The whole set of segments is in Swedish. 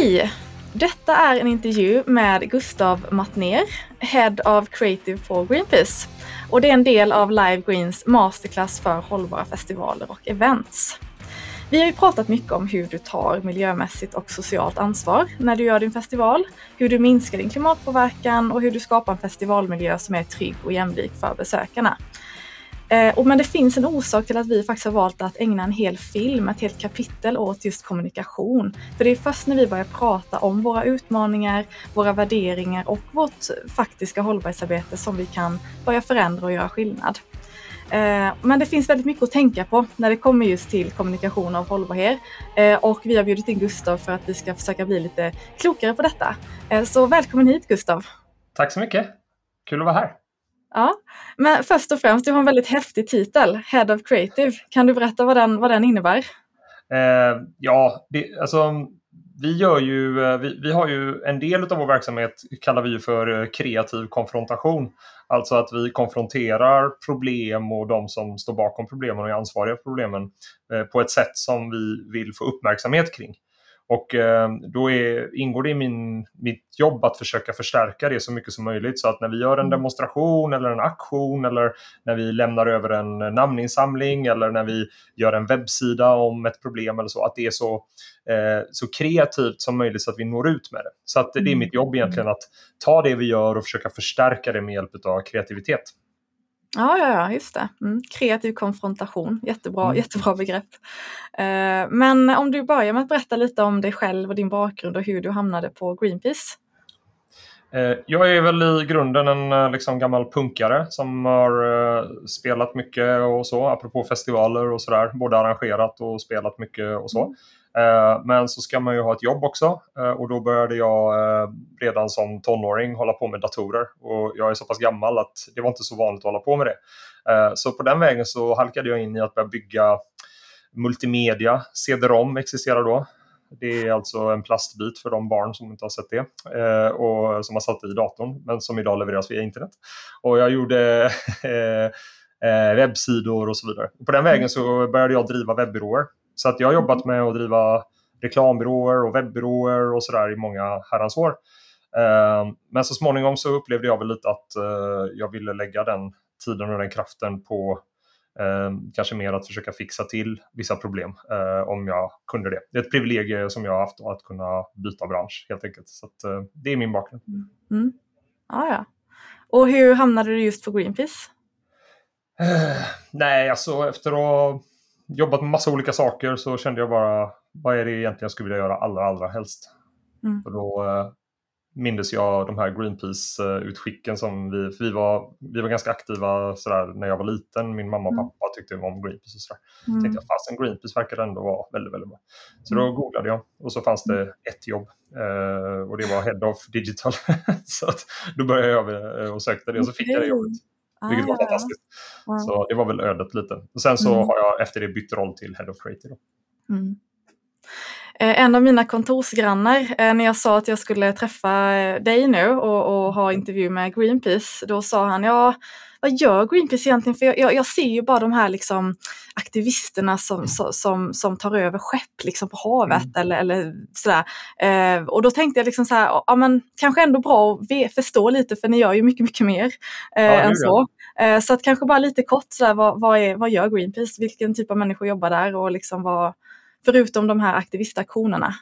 Hej! Detta är en intervju med Gustav Mattner, Head of Creative for Greenpeace. Och det är en del av Live Greens masterclass för hållbara festivaler och events. Vi har ju pratat mycket om hur du tar miljömässigt och socialt ansvar när du gör din festival, hur du minskar din klimatpåverkan och hur du skapar en festivalmiljö som är trygg och jämlik för besökarna. Eh, men det finns en orsak till att vi faktiskt har valt att ägna en hel film, ett helt kapitel åt just kommunikation. För det är först när vi börjar prata om våra utmaningar, våra värderingar och vårt faktiska hållbarhetsarbete som vi kan börja förändra och göra skillnad. Eh, men det finns väldigt mycket att tänka på när det kommer just till kommunikation av hållbarhet. Eh, och vi har bjudit in Gustav för att vi ska försöka bli lite klokare på detta. Eh, så välkommen hit Gustav! Tack så mycket! Kul att vara här! Ja, men först och främst, du har en väldigt häftig titel, Head of Creative. Kan du berätta vad den, vad den innebär? Eh, ja, det, alltså, vi, gör ju, eh, vi, vi, har ju en del av vår verksamhet kallar vi för eh, kreativ konfrontation. Alltså att vi konfronterar problem och de som står bakom problemen och är ansvariga för problemen eh, på ett sätt som vi vill få uppmärksamhet kring. Och eh, då är, ingår det i min, mitt jobb att försöka förstärka det så mycket som möjligt. Så att när vi gör en mm. demonstration eller en aktion eller när vi lämnar över en namninsamling eller när vi gör en webbsida om ett problem eller så, att det är så, eh, så kreativt som möjligt så att vi når ut med det. Så att det är mm. mitt jobb egentligen att ta det vi gör och försöka förstärka det med hjälp av kreativitet. Ja, ja, ja just det. Mm. Kreativ konfrontation, jättebra, mm. jättebra begrepp. Eh, men om du börjar med att berätta lite om dig själv och din bakgrund och hur du hamnade på Greenpeace. Eh, jag är väl i grunden en eh, liksom, gammal punkare som har uh, spelat mycket och så, apropå festivaler och sådär. Både arrangerat och spelat mycket och så. Eh, men så ska man ju ha ett jobb också eh, och då började jag eh, redan som tonåring hålla på med datorer. Och jag är så pass gammal att det var inte så vanligt att hålla på med det. så på den vägen så halkade jag in i att börja bygga multimedia. CD-ROM existerar då. Det är alltså en plastbit för de barn som inte har sett det och som har satt i datorn men som idag levereras via internet. Och jag gjorde webbsidor och så vidare. På den vägen så började jag driva webbyråer. Så att jag har jobbat med att driva reklambyråer och webbyråer och sådär i många herrans år. Men så småningom så upplevde jag väl lite att jag ville lägga den tiden och den kraften på Eh, kanske mer att försöka fixa till vissa problem eh, om jag kunde det. Det är ett privilegium som jag har haft att kunna byta bransch helt enkelt. Så att, eh, det är min bakgrund. Mm. Ah, ja. Och hur hamnade du just på Greenpeace? Eh, nej, alltså efter att jobbat med massa olika saker så kände jag bara vad är det egentligen jag skulle vilja göra allra, allra helst? Mm. Och då eh, mindes jag de här Greenpeace-utskicken som vi, för vi var, vi var ganska aktiva sådär, när jag var liten. Min mamma och mm. pappa tyckte om Greenpeace och sådär. Mm. tänkte jag, fasen Greenpeace verkar ändå vara väldigt, väldigt bra. Så då mm. googlade jag och så fanns det mm. ett jobb eh, och det var Head of Digital. så att, då började jag eh, och sökte det och så fick jag det jobbet. Vilket ah, var fantastiskt. Ja. Så det var väl ödet lite. Och sen så mm. har jag efter det bytt roll till Head of Creative. Mm. Eh, en av mina kontorsgrannar, eh, när jag sa att jag skulle träffa eh, dig nu och, och ha intervju med Greenpeace, då sa han ja, vad gör Greenpeace egentligen? För jag, jag, jag ser ju bara de här liksom, aktivisterna som, som, som tar över skepp liksom, på havet mm. eller, eller sådär. Eh, och då tänkte jag liksom så här, ja men kanske ändå bra att förstå lite för ni gör ju mycket, mycket mer eh, ja, än så. Eh, så att kanske bara lite kort, sådär, vad, vad, är, vad gör Greenpeace? Vilken typ av människor jobbar där och liksom vad, förutom de här aktivistaktionerna?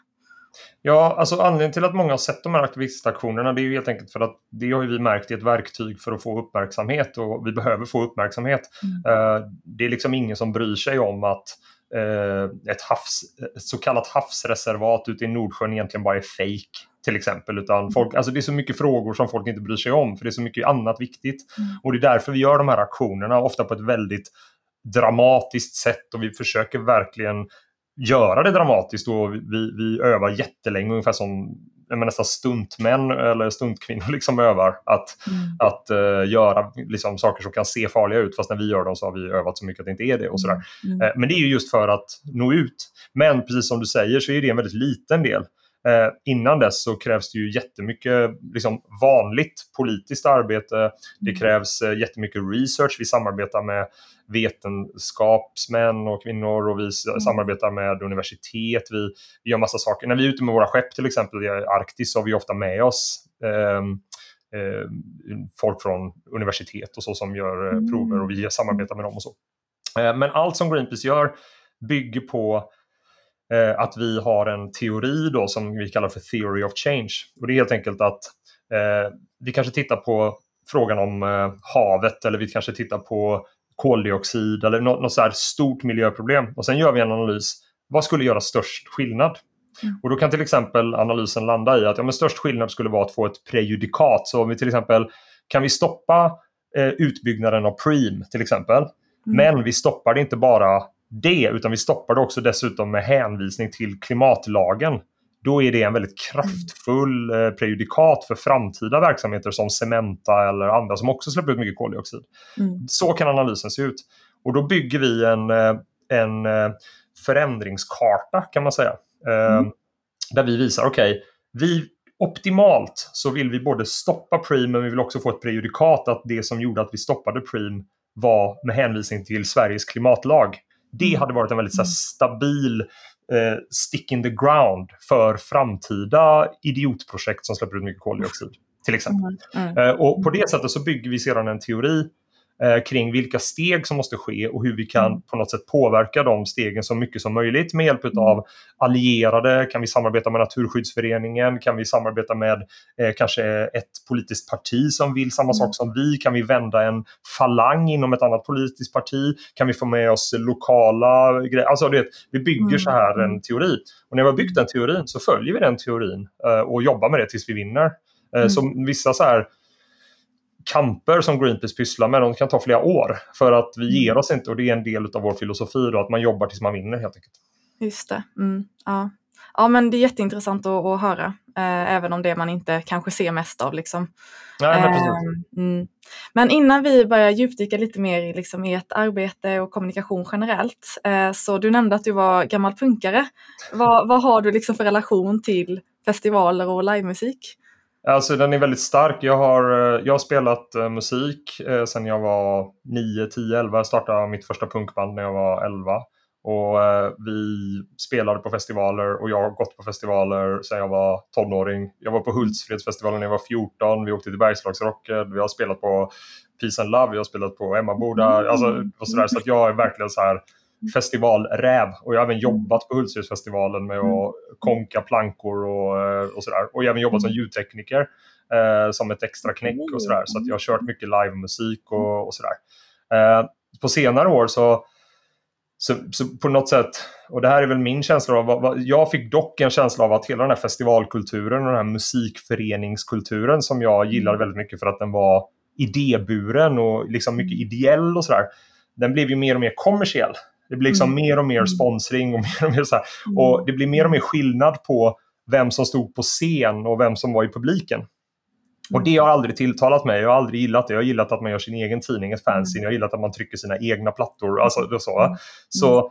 Ja, alltså anledningen till att många har sett de här aktivistaktionerna det är ju helt enkelt för att det har vi märkt är ett verktyg för att få uppmärksamhet och vi behöver få uppmärksamhet. Mm. Uh, det är liksom ingen som bryr sig om att uh, ett, havs, ett så kallat havsreservat ute i Nordsjön egentligen bara är fejk till exempel. Utan mm. folk, alltså det är så mycket frågor som folk inte bryr sig om för det är så mycket annat viktigt. Mm. Och det är därför vi gör de här aktionerna, ofta på ett väldigt dramatiskt sätt och vi försöker verkligen göra det dramatiskt och vi, vi övar jättelänge, ungefär som nästan stuntmän eller stuntkvinnor liksom övar att, mm. att uh, göra liksom, saker som kan se farliga ut fast när vi gör dem så har vi övat så mycket att det inte är det. och sådär. Mm. Uh, men det är ju just för att nå ut. Men precis som du säger så är det en väldigt liten del. Eh, innan dess så krävs det ju jättemycket liksom, vanligt politiskt arbete. Det Mm. krävs eh, jättemycket research. Vi samarbetar med vetenskapsmän och kvinnor och vi Mm. samarbetar med universitet. Vi, vi gör massa saker. När vi är ute med våra skepp till exempel i Arktis så har vi ofta med oss eh, folk från universitet och så som gör eh, Mm. prover och vi samarbetar med dem och så. Men allt som Greenpeace gör bygger på eh, att vi har en teori då som vi kallar för theory of change. Och det är helt enkelt att eh, vi kanske tittar på frågan om eh, havet eller vi kanske tittar på koldioxid eller något, något så här stort miljöproblem. Och sen gör vi en analys. Vad skulle göra störst skillnad? Mm. Och då kan till exempel analysen landa i att ja, men störst skillnad skulle vara att få ett prejudikat. Så om vi till exempel kan vi stoppa eh, utbyggnaden av Preem till exempel. Mm. Men vi stoppar det inte bara det, utan vi stoppar det också dessutom med hänvisning till klimatlagen. Då är det en väldigt kraftfull eh, prejudikat för framtida verksamheter som Cementa eller andra som också släpper ut mycket koldioxid. Mm. Så kan analysen se ut. Och då bygger vi en, eh, en eh, förändringskarta kan man säga. Eh, Mm. Där vi visar, okej, vi optimalt så vill vi både stoppa Preem men vi vill också få ett prejudikat att det som gjorde att vi stoppade Preem var med hänvisning till Sveriges klimatlag. Det Mm. hade varit en väldigt så här, Mm. stabil eh, stick in the ground för framtida idiotprojekt som släpper ut mycket koldioxid. Till exempel. Mm. Mm. Eh, och på det sättet så bygger vi sedan en teori eh, kring vilka steg som måste ske och hur vi kan Mm. på något sätt påverka de stegen så mycket som möjligt med hjälp Mm. av allierade. Kan vi samarbeta med Naturskyddsföreningen? Kan vi samarbeta med eh, kanske ett politiskt parti som vill samma Mm. sak som vi? Kan vi vända en falang inom ett annat politiskt parti? Kan vi få med oss lokala grejer? Alltså det, vi bygger så här en teori. Och när vi har byggt den teorin så följer vi den teorin eh, och jobbar med det tills vi vinner. Eh, Mm. Så vissa så här kamper som Greenpeace pysslar med, de kan ta flera år. För att vi ger Mm. oss inte och det är en del av vår filosofi då, att man jobbar tills man vinner helt enkelt. Just det. Mm. Ja. ja, men det är jätteintressant att, att höra. Eh, även om det man inte kanske ser mest av. Liksom. Nej, men precis. Ehm, mm. Men innan vi börjar djupdyka lite mer i liksom, ert arbete och kommunikation generellt. Eh, så du nämnde att du var gammal punkare. Vad, vad har du liksom för relation till festivaler och livemusik? Alltså den är väldigt stark. Jag har, eh, jag har spelat eh, musik eh, sedan jag var 9, 10, 11. Jag startade mitt första punkband när jag var 11. Och eh, vi spelade på festivaler och jag har gått på festivaler sedan jag var tonåring. Jag var på Hultsfredsfestivalen när jag var 14. Vi åkte till Bergslagsrocken. Vi har spelat på Peace and Love. Vi har spelat på Emmaboda. Mm. Alltså, och sådär. Så att jag är verkligen så här festivalräv. Och jag har även jobbat på Hultsfredsfestivalen med att konka plankor och, eh, och sådär. Och jag har även jobbat som ljudtekniker eh, som ett extra knäck och sådär. Så att jag har kört mycket livemusik och, och sådär. Eh, på senare år så, så, så på något sätt, och det här är väl min känsla av, vad- vad- jag fick dock en känsla av att hela den här festivalkulturen och den här musikföreningskulturen som jag gillade väldigt mycket för att den var idéburen och liksom mycket ideell och sådär. Den blev ju mer och mer kommersiell. Det blir liksom Mm. mer och mer Mm. sponsring och mer och mer så här. Och det blir mer och mer skillnad på vem som stod på scen och vem som var i publiken. Och det har aldrig tilltalat mig. Jag har aldrig gillat det. Jag har gillat att man gör sin egen tidning, ett fanzine. Jag har gillat att man trycker sina egna plattor. Alltså, så, så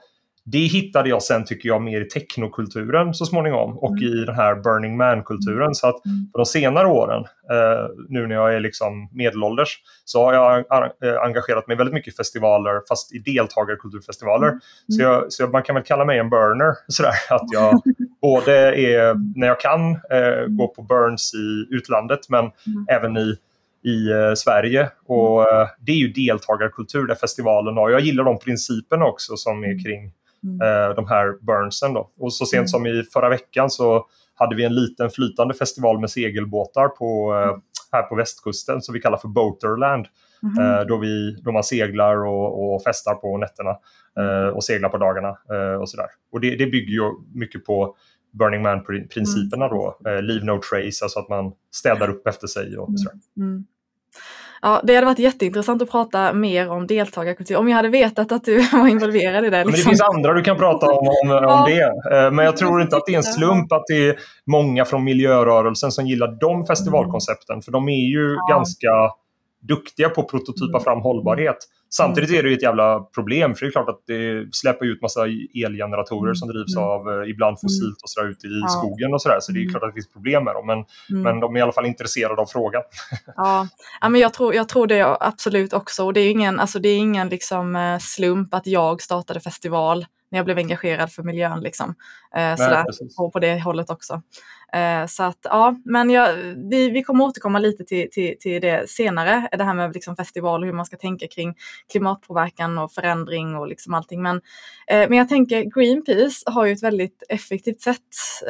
det hittade jag sen, tycker jag, mer i technokulturen så småningom. Och Mm. i den här Burning Man-kulturen. Så att Mm. på de senare åren, eh, nu när jag är liksom medelålders, så har jag eh, engagerat mig väldigt mycket i festivaler, fast i deltagarkulturfestivaler. Mm. Så, jag, så man kan väl kalla mig en burner. Sådär, att jag både är, när jag kan, eh, gå på burns i utlandet, men Mm. även i i eh, Sverige. Och eh, Det är ju deltagarkultur, där festivalen har. Jag gillar de principerna också som är kring Mm. eh, de här burnsen. Då. Och så sent Mm. som i förra veckan så hade vi en liten flytande festival med segelbåtar på, eh, här på västkusten som vi kallar för Boaterland. Eh, då, vi, då man seglar och, och festar på nätterna och seglar på dagarna. Och sådär. Och det, det bygger ju mycket på Burning Man-principerna då. Eh, leave no trace, alltså att man städar upp efter sig och sådär. Mm. Ja, det hade varit jätteintressant att prata mer om deltagarkultur. Om jag hade vetat att du var involverad i det. Men det Liksom. finns andra du kan prata om, om, om Ja. det. Eh, Men jag tror inte att det är en slump att det är många från miljörörelsen som gillar de festivalkoncepten. För de är ju Ja. ganska duktiga på att prototypa fram hållbarhet. Samtidigt är det ett jävla problem för det är klart att det släpper ut massa elgeneratorer Mm. som drivs Mm. av eh, ibland fossilt och sådär ute i Ja. skogen och sådär. Så det är Mm. klart att det finns problem med dem. Men, Mm. men de är i alla fall intresserade av frågan. Ja, ja men jag, tror, jag tror det absolut också. Och det är ingen, alltså det är ingen liksom, eh, slump att jag startade festival när jag blev engagerad för miljön. Liksom. Eh, sådär, på, på det hållet också. Eh, så att ja, men jag, vi, vi kommer återkomma lite till, till, till det senare. Det här med liksom festival och hur man ska tänka kring klimatpåverkan och förändring och liksom allting. Men, eh, men jag tänker Greenpeace har ju ett väldigt effektivt sätt,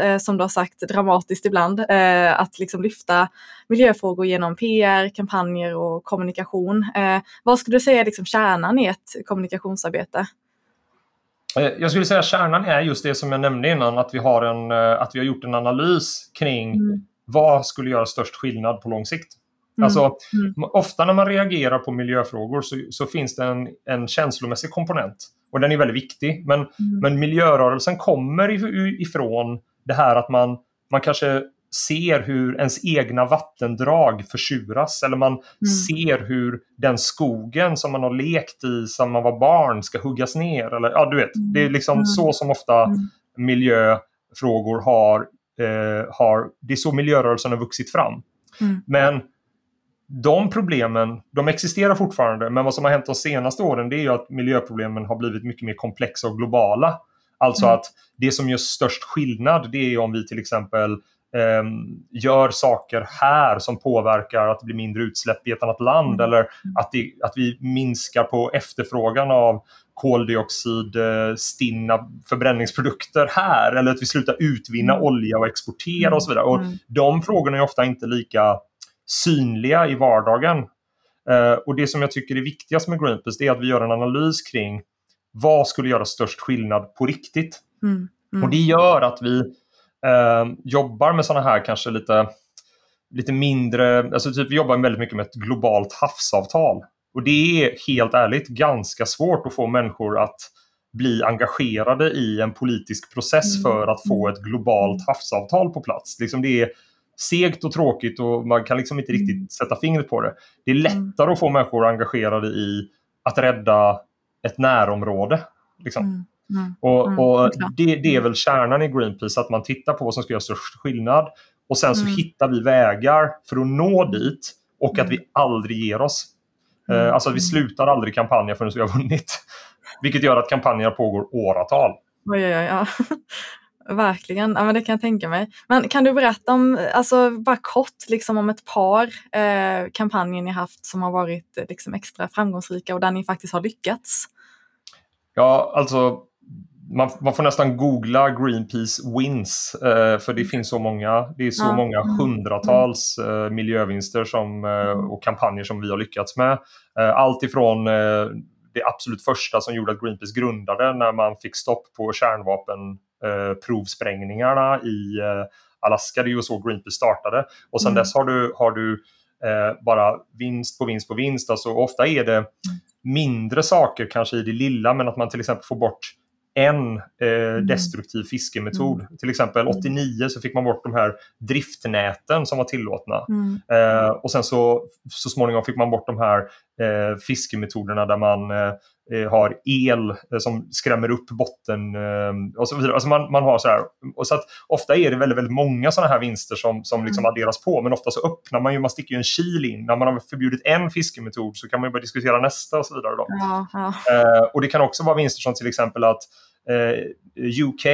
eh, som du har sagt, dramatiskt ibland, eh, att liksom lyfta miljöfrågor genom PR, kampanjer och kommunikation. Eh, vad skulle du säga är liksom kärnan i ett kommunikationsarbete? Jag skulle säga att kärnan är just det som jag nämnde innan, att vi har, en, eh, att vi har gjort en analys kring Mm. vad skulle göra störst skillnad på lång sikt. Mm. Alltså, Mm. Ofta när man reagerar på miljöfrågor så, så finns det en, en känslomässig komponent. Och den är väldigt viktig. Men, Mm. men miljörörelsen kommer if- ifrån det här att man, man kanske ser hur ens egna vattendrag försuras. Eller man ser hur den skogen som man har lekt i sedan man var barn ska huggas ner. Eller, ja, du vet, det är liksom Mm. så som ofta Mm. miljöfrågor har, eh, har... Det är så miljörörelsen har vuxit fram. Mm. Men de problemen, de existerar fortfarande. Men vad som har hänt de senaste åren det är ju att miljöproblemen har blivit mycket mer komplexa och globala. Alltså Mm. att det som gör störst skillnad det är om vi till exempel gör saker här som påverkar att det blir mindre utsläpp i ett annat land Mm. eller att, det, att vi minskar på efterfrågan av koldioxidstinna förbränningsprodukter här eller att vi slutar utvinna Mm. olja och exportera och så vidare. Och Mm. de frågorna är ofta inte lika synliga i vardagen. Eh, och det som jag tycker är viktigast med Greenpeace är att vi gör en analys kring vad skulle göra störst skillnad på riktigt. Mm. Mm. Och det gör att vi eh, jobbar med sådana här kanske lite, lite mindre, alltså typ vi jobbar väldigt mycket med ett globalt havsavtal. Och det är helt ärligt ganska svårt att få människor att bli engagerade i en politisk process Mm. för att få ett globalt havsavtal på plats. Liksom det är segt och tråkigt och man kan liksom inte Mm. riktigt sätta fingret på det. Det är lättare att få människor engagerade i att rädda ett närområde. Liksom. Mm. Mm. Och, Mm, och det, det är väl kärnan i Greenpeace, att man tittar på vad som ska göra störst skillnad. Och sen så Mm. hittar vi vägar för att nå dit och att Mm. vi aldrig ger oss. Mm. Eh, alltså att vi slutar aldrig kampanja förrän vi har vunnit. Vilket gör att kampanjer pågår åratal. Oj, oj, oj, ja. Verkligen, ja, men det kan jag tänka mig. Men kan du berätta om, alltså bara kort, liksom om ett par eh, kampanjer ni haft som har varit liksom extra framgångsrika och där ni faktiskt har lyckats? Ja, alltså man, man får nästan googla Greenpeace wins. Eh, för det finns så många. Det är så Ja. många Mm. hundratals eh, miljövinster som, eh, Mm. och kampanjer som vi har lyckats med. Eh, allt ifrån eh, det absolut första som gjorde att Greenpeace grundade när man fick stopp på kärnvapenprovsprängningarna i eh, Alaska. Det är ju så Greenpeace startade. Och sen Mm. dess har du, har du bara vinst på vinst på vinst. Alltså, ofta är det mindre saker kanske i det lilla men att man till exempel får bort en eh, destruktiv fiskemetod. Till exempel 89 så fick man bort de här driftnäten som var tillåtna. Mm. Eh, och sen så, så småningom fick man bort de här eh, fiskemetoderna där man eh, har el eh, som skrämmer upp botten eh, och så vidare. Alltså man, man har så här, och så att ofta är det väldigt, väldigt många sådana här vinster som, som liksom Mm. adderas på men ofta så öppnar man ju, man sticker ju en kil in. När man har förbjudit en fiskemetod så kan man ju börja diskutera nästa och så vidare. Då. Ja, ja. Eh, och det kan också vara vinster som till exempel att eh, UK,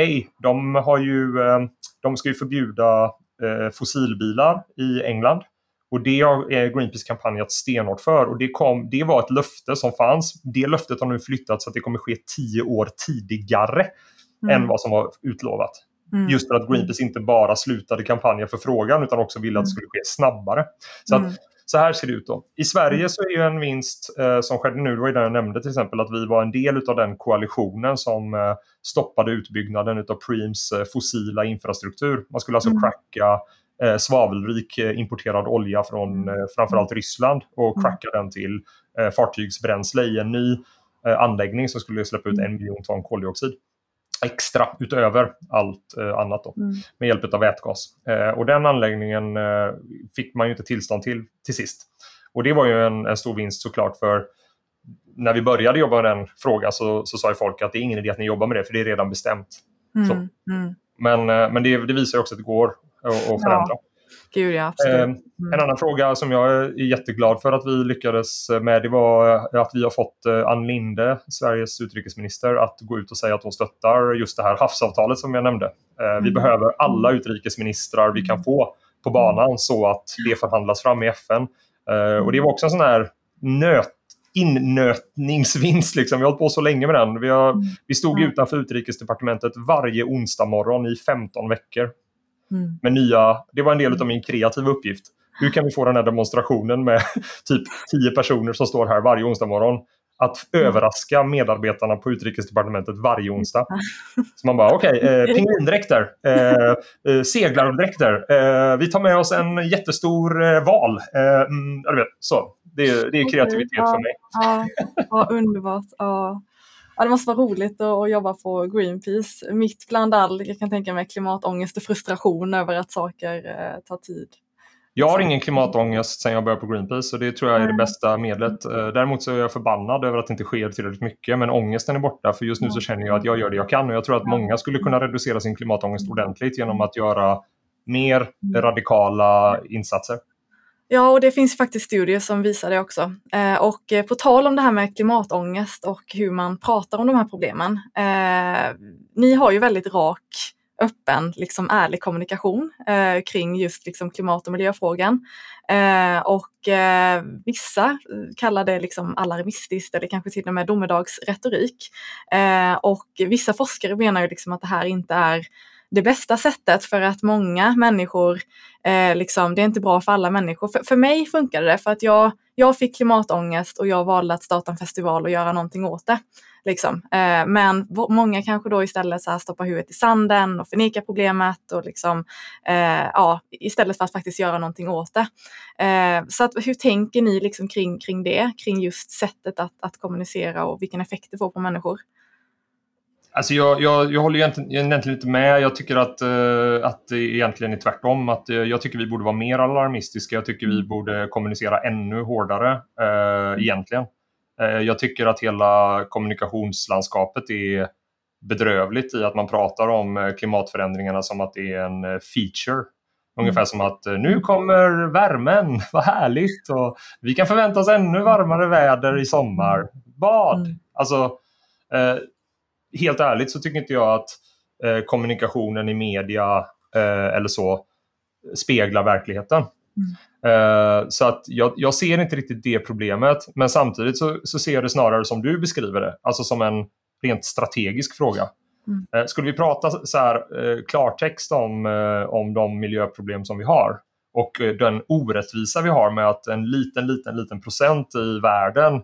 de, har ju, eh, de ska ju förbjuda eh, fossilbilar i England. Och det har eh, Greenpeace kampanjat stenhårt för. Och det, kom, det var ett löfte som fanns. Det löftet har nu flyttats så att det kommer ske tio år tidigare Mm. än vad som var utlovat. Mm. Just för att Greenpeace inte bara slutade kampanjen för frågan utan också ville att det skulle ske snabbare. Så, att, Mm. så här ser det ut då. I Sverige så är ju en vinst eh, som skedde nu, det var ju den jag nämnde till exempel, att vi var en del av den koalitionen som eh, stoppade utbyggnaden av Preems eh, fossila infrastruktur. Man skulle alltså Mm. cracka eh, svavelrik eh, importerad olja från eh, framförallt Ryssland och Mm. cracka den till eh, fartygsbränsle i en ny eh, anläggning som skulle släppa ut Mm. en miljon ton koldioxid extra utöver allt eh, annat då, Mm. med hjälp av vätgas. Eh, och den anläggningen eh, fick man ju inte tillstånd till till sist. Och det var ju en, en stor vinst såklart för när vi började jobba med den frågan så, så sa ju folk att det är ingen idé att ni jobbar med det för det är redan bestämt. Mm. Mm. Men, eh, men det, det, visar också att det går att, att förändra. Ja. Gud, ja, absolut. Eh, mm. En annan fråga som jag är jätteglad för att vi lyckades med det var att vi har fått eh, Ann Linde, Sveriges utrikesminister, att gå ut och säga att hon stöttar just det här havsavtalet som jag nämnde. Vi mm. behöver alla utrikesministrar vi kan få på banan så att det förhandlas fram i FN. Och det var också en sån här nöt innötningsvinst. Liksom. Vi har hållit på så länge med den. Vi, har, mm. vi stod mm. utanför utrikesdepartementet varje onsdag morgon i 15 veckor. Mm. Med nya, det var en del av min kreativa uppgift. Hur kan vi få den här demonstrationen med typ 10 personer som står här varje onsdag morgon att mm. överraska medarbetarna på utrikesdepartementet varje onsdag. Så man bara, okej, okay, eh, pingvindräkter, eh, eh, seglardräkter, eh, vi tar med oss en jättestor eh, val. Eh, mm, så. Det, är, det är kreativitet ja, för mig. Ja, ja underbart. Ja. Ja, det måste vara roligt att, jobba på Greenpeace mitt bland all, jag kan tänka mig klimatångest och frustration över att saker eh, tar tid. Jag har ingen klimatångest sen jag började på Greenpeace och det tror jag är det bästa medlet. Eh, däremot så är jag förbannad över att det inte sker tillräckligt mycket men ångesten är borta för just nu så känner jag att jag gör det jag kan och jag tror att många skulle kunna reducera sin klimatångest ordentligt genom att göra mer mm. radikala insatser. Ja, och det finns faktiskt studier som visar det också. Eh, och eh, på tal om det här med klimatångest och hur man pratar om de här problemen. Eh, ni har ju väldigt rak, öppen, liksom ärlig kommunikation eh, kring just liksom, klimat och miljöfrågan. Eh, och eh, vissa kallar det liksom alarmistiskt eller kanske till och med domedagsretorik. Eh, och vissa forskare menar ju liksom att det här inte är det bästa sättet för att många människor, eh, liksom, det är inte bra för alla människor. För, för mig funkade det för att jag, jag fick klimatångest och jag valde att starta en festival och göra någonting åt det. Liksom. Eh, men många kanske då istället så här stoppar huvudet i sanden och förnekar problemet och liksom, eh, ja, istället för att faktiskt göra någonting åt det. Eh, så att, hur tänker ni liksom kring, kring det, kring just sättet att, att kommunicera och vilken effekt det får på människor? Alltså jag, jag, jag håller egentligen, egentligen inte med. Jag tycker att, uh, att det egentligen är tvärtom. Att, uh, jag tycker vi borde vara mer alarmistiska. Jag tycker vi mm. borde kommunicera ännu hårdare uh, egentligen. jag tycker att hela kommunikationslandskapet är bedrövligt i att man pratar om klimatförändringarna som att det är en feature. Ungefär mm. som att nu kommer värmen, vad härligt! Och vi kan förvänta oss ännu varmare väder i sommar. Bad! Mm. Alltså, helt ärligt så tycker inte jag att eh, kommunikationen i media eh, eller så speglar verkligheten. Mm. Eh, så att jag, jag, ser inte riktigt det problemet, men samtidigt så, så, ser jag det snarare som du beskriver det, alltså som en rent strategisk fråga. Mm. Eh, skulle vi prata så här, eh, klartext om, eh, om de miljöproblem som vi har och den orättvisa vi har med att en liten, liten, liten procent i världen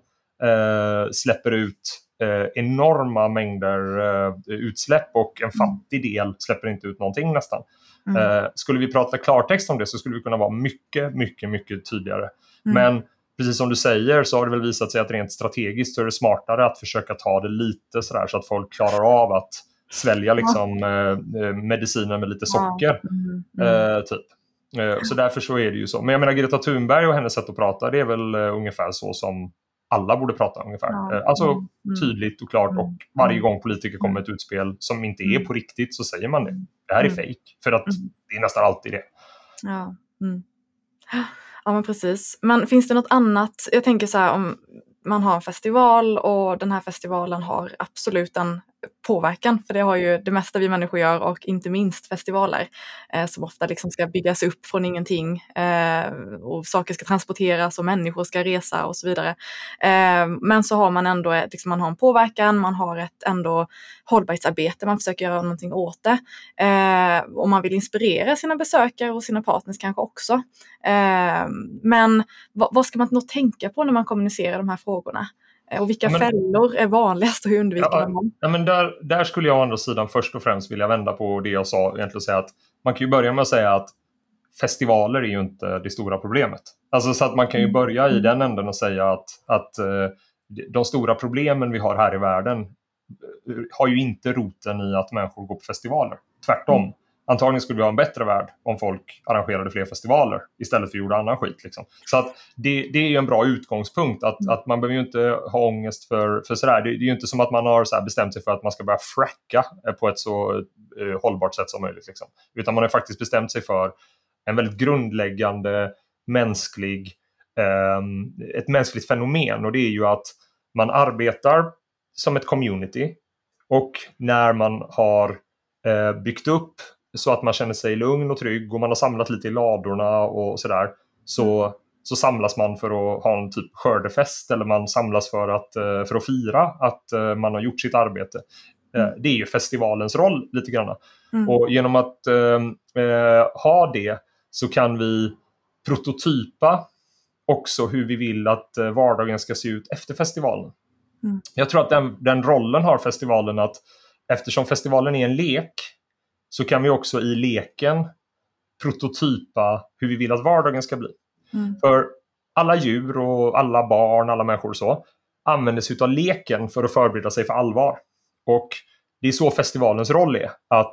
släpper ut eh, enorma mängder eh, utsläpp och en mm. fattig del släpper inte ut någonting nästan. Mm. Eh, skulle vi prata klartext om det så skulle vi kunna vara mycket, mycket, mycket tydligare. Mm. Men precis som du säger så har det väl visat sig att rent strategiskt så är det smartare att försöka ta det lite sådär så att folk klarar av att svälja liksom, eh, medicinen med lite socker. Mm. mm. Eh, typ. Eh, så därför så är det ju så. Men jag menar Greta Thunberg och hennes sätt att prata det är väl ungefär så som alla borde prata ungefär. Ja. Eh, alltså mm. tydligt och klart och mm. varje mm. gång politiker kommer med ett utspel som inte är på riktigt så säger man det. Det här är fejk. För att det är nästan alltid det. Ja. Mm. ja, men precis. Men finns det något annat? Jag tänker så här om man har en festival och den här festivalen har absolut en påverkan, för det har ju det mesta vi människor gör och inte minst festivaler eh, som ofta liksom ska byggas upp från ingenting eh, och saker ska transporteras och människor ska resa och så vidare. Eh, men så har man ändå liksom man har en påverkan, man har ett ändå hållbarhetsarbete, man försöker göra någonting åt det eh, och man vill inspirera sina besökare och sina partners kanske också. Eh, men vad, vad ska man nog tänka på när man kommunicerar de här frågorna? Eh, och vilka men, fällor är vanligast och hur undviker ja, man? Ja, men där, där skulle jag å andra sidan först och främst vilja vända på det jag sa. Egentligen säga att man kan ju börja med att säga att festivaler är ju inte det stora problemet. Alltså så att man kan ju börja i den änden och säga att, att uh, de stora problemen vi har här i världen uh, har ju inte roten i att människor går på festivaler. Tvärtom. Mm. Antagligen skulle vi ha en bättre värld om folk arrangerade fler festivaler istället för att göra annan skit. Liksom. Så att det, det är en bra utgångspunkt. Att, mm. att man behöver ju inte ha ångest för, för sådär. Det, det är ju inte som att man har så bestämt sig för att man ska börja fracka på ett så eh, hållbart sätt som möjligt. Liksom. Utan man har faktiskt bestämt sig för en väldigt grundläggande mänsklig, eh, ett mänskligt fenomen och det är ju att man arbetar som ett community och när man har eh, byggt upp så att man känner sig lugn och trygg och man har samlat lite i ladorna och sådär så, så samlas man för att ha en typ skördefest eller man samlas för att, eh, för att fira att eh, man har gjort sitt arbete. Eh, mm. Det är ju festivalens roll lite grann. Mm. Och genom att eh, ha det så kan vi prototypa också hur vi vill att vardagen ska se ut efter festivalen. Mm. Jag tror att den, den rollen har festivalen att eftersom festivalen är en lek så kan vi också i leken prototypa hur vi vill att vardagen ska bli. Mm. För alla djur och alla barn, alla människor och så använder sig av leken för att förbereda sig för allvar. Och det är så festivalens roll är. Att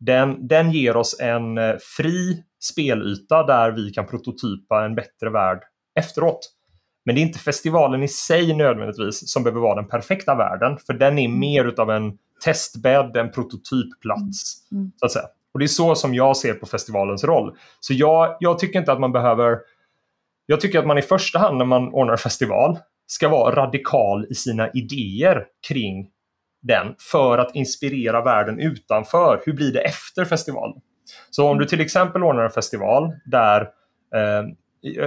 den, den ger oss en eh, fri spelyta där vi kan prototypa en bättre värld efteråt. Men det är inte festivalen i sig nödvändigtvis som behöver vara den perfekta världen. För den är mm. mer utav en testbädd, en prototypplats. Mm. Så att säga. Och det är så som jag ser på festivalens roll. Så jag, jag tycker inte att man behöver... Jag tycker att man i första hand när man ordnar festival ska vara radikal i sina idéer kring den för att inspirera världen utanför. Hur blir det efter festivalen? Så om du till exempel ordnar en festival där eh,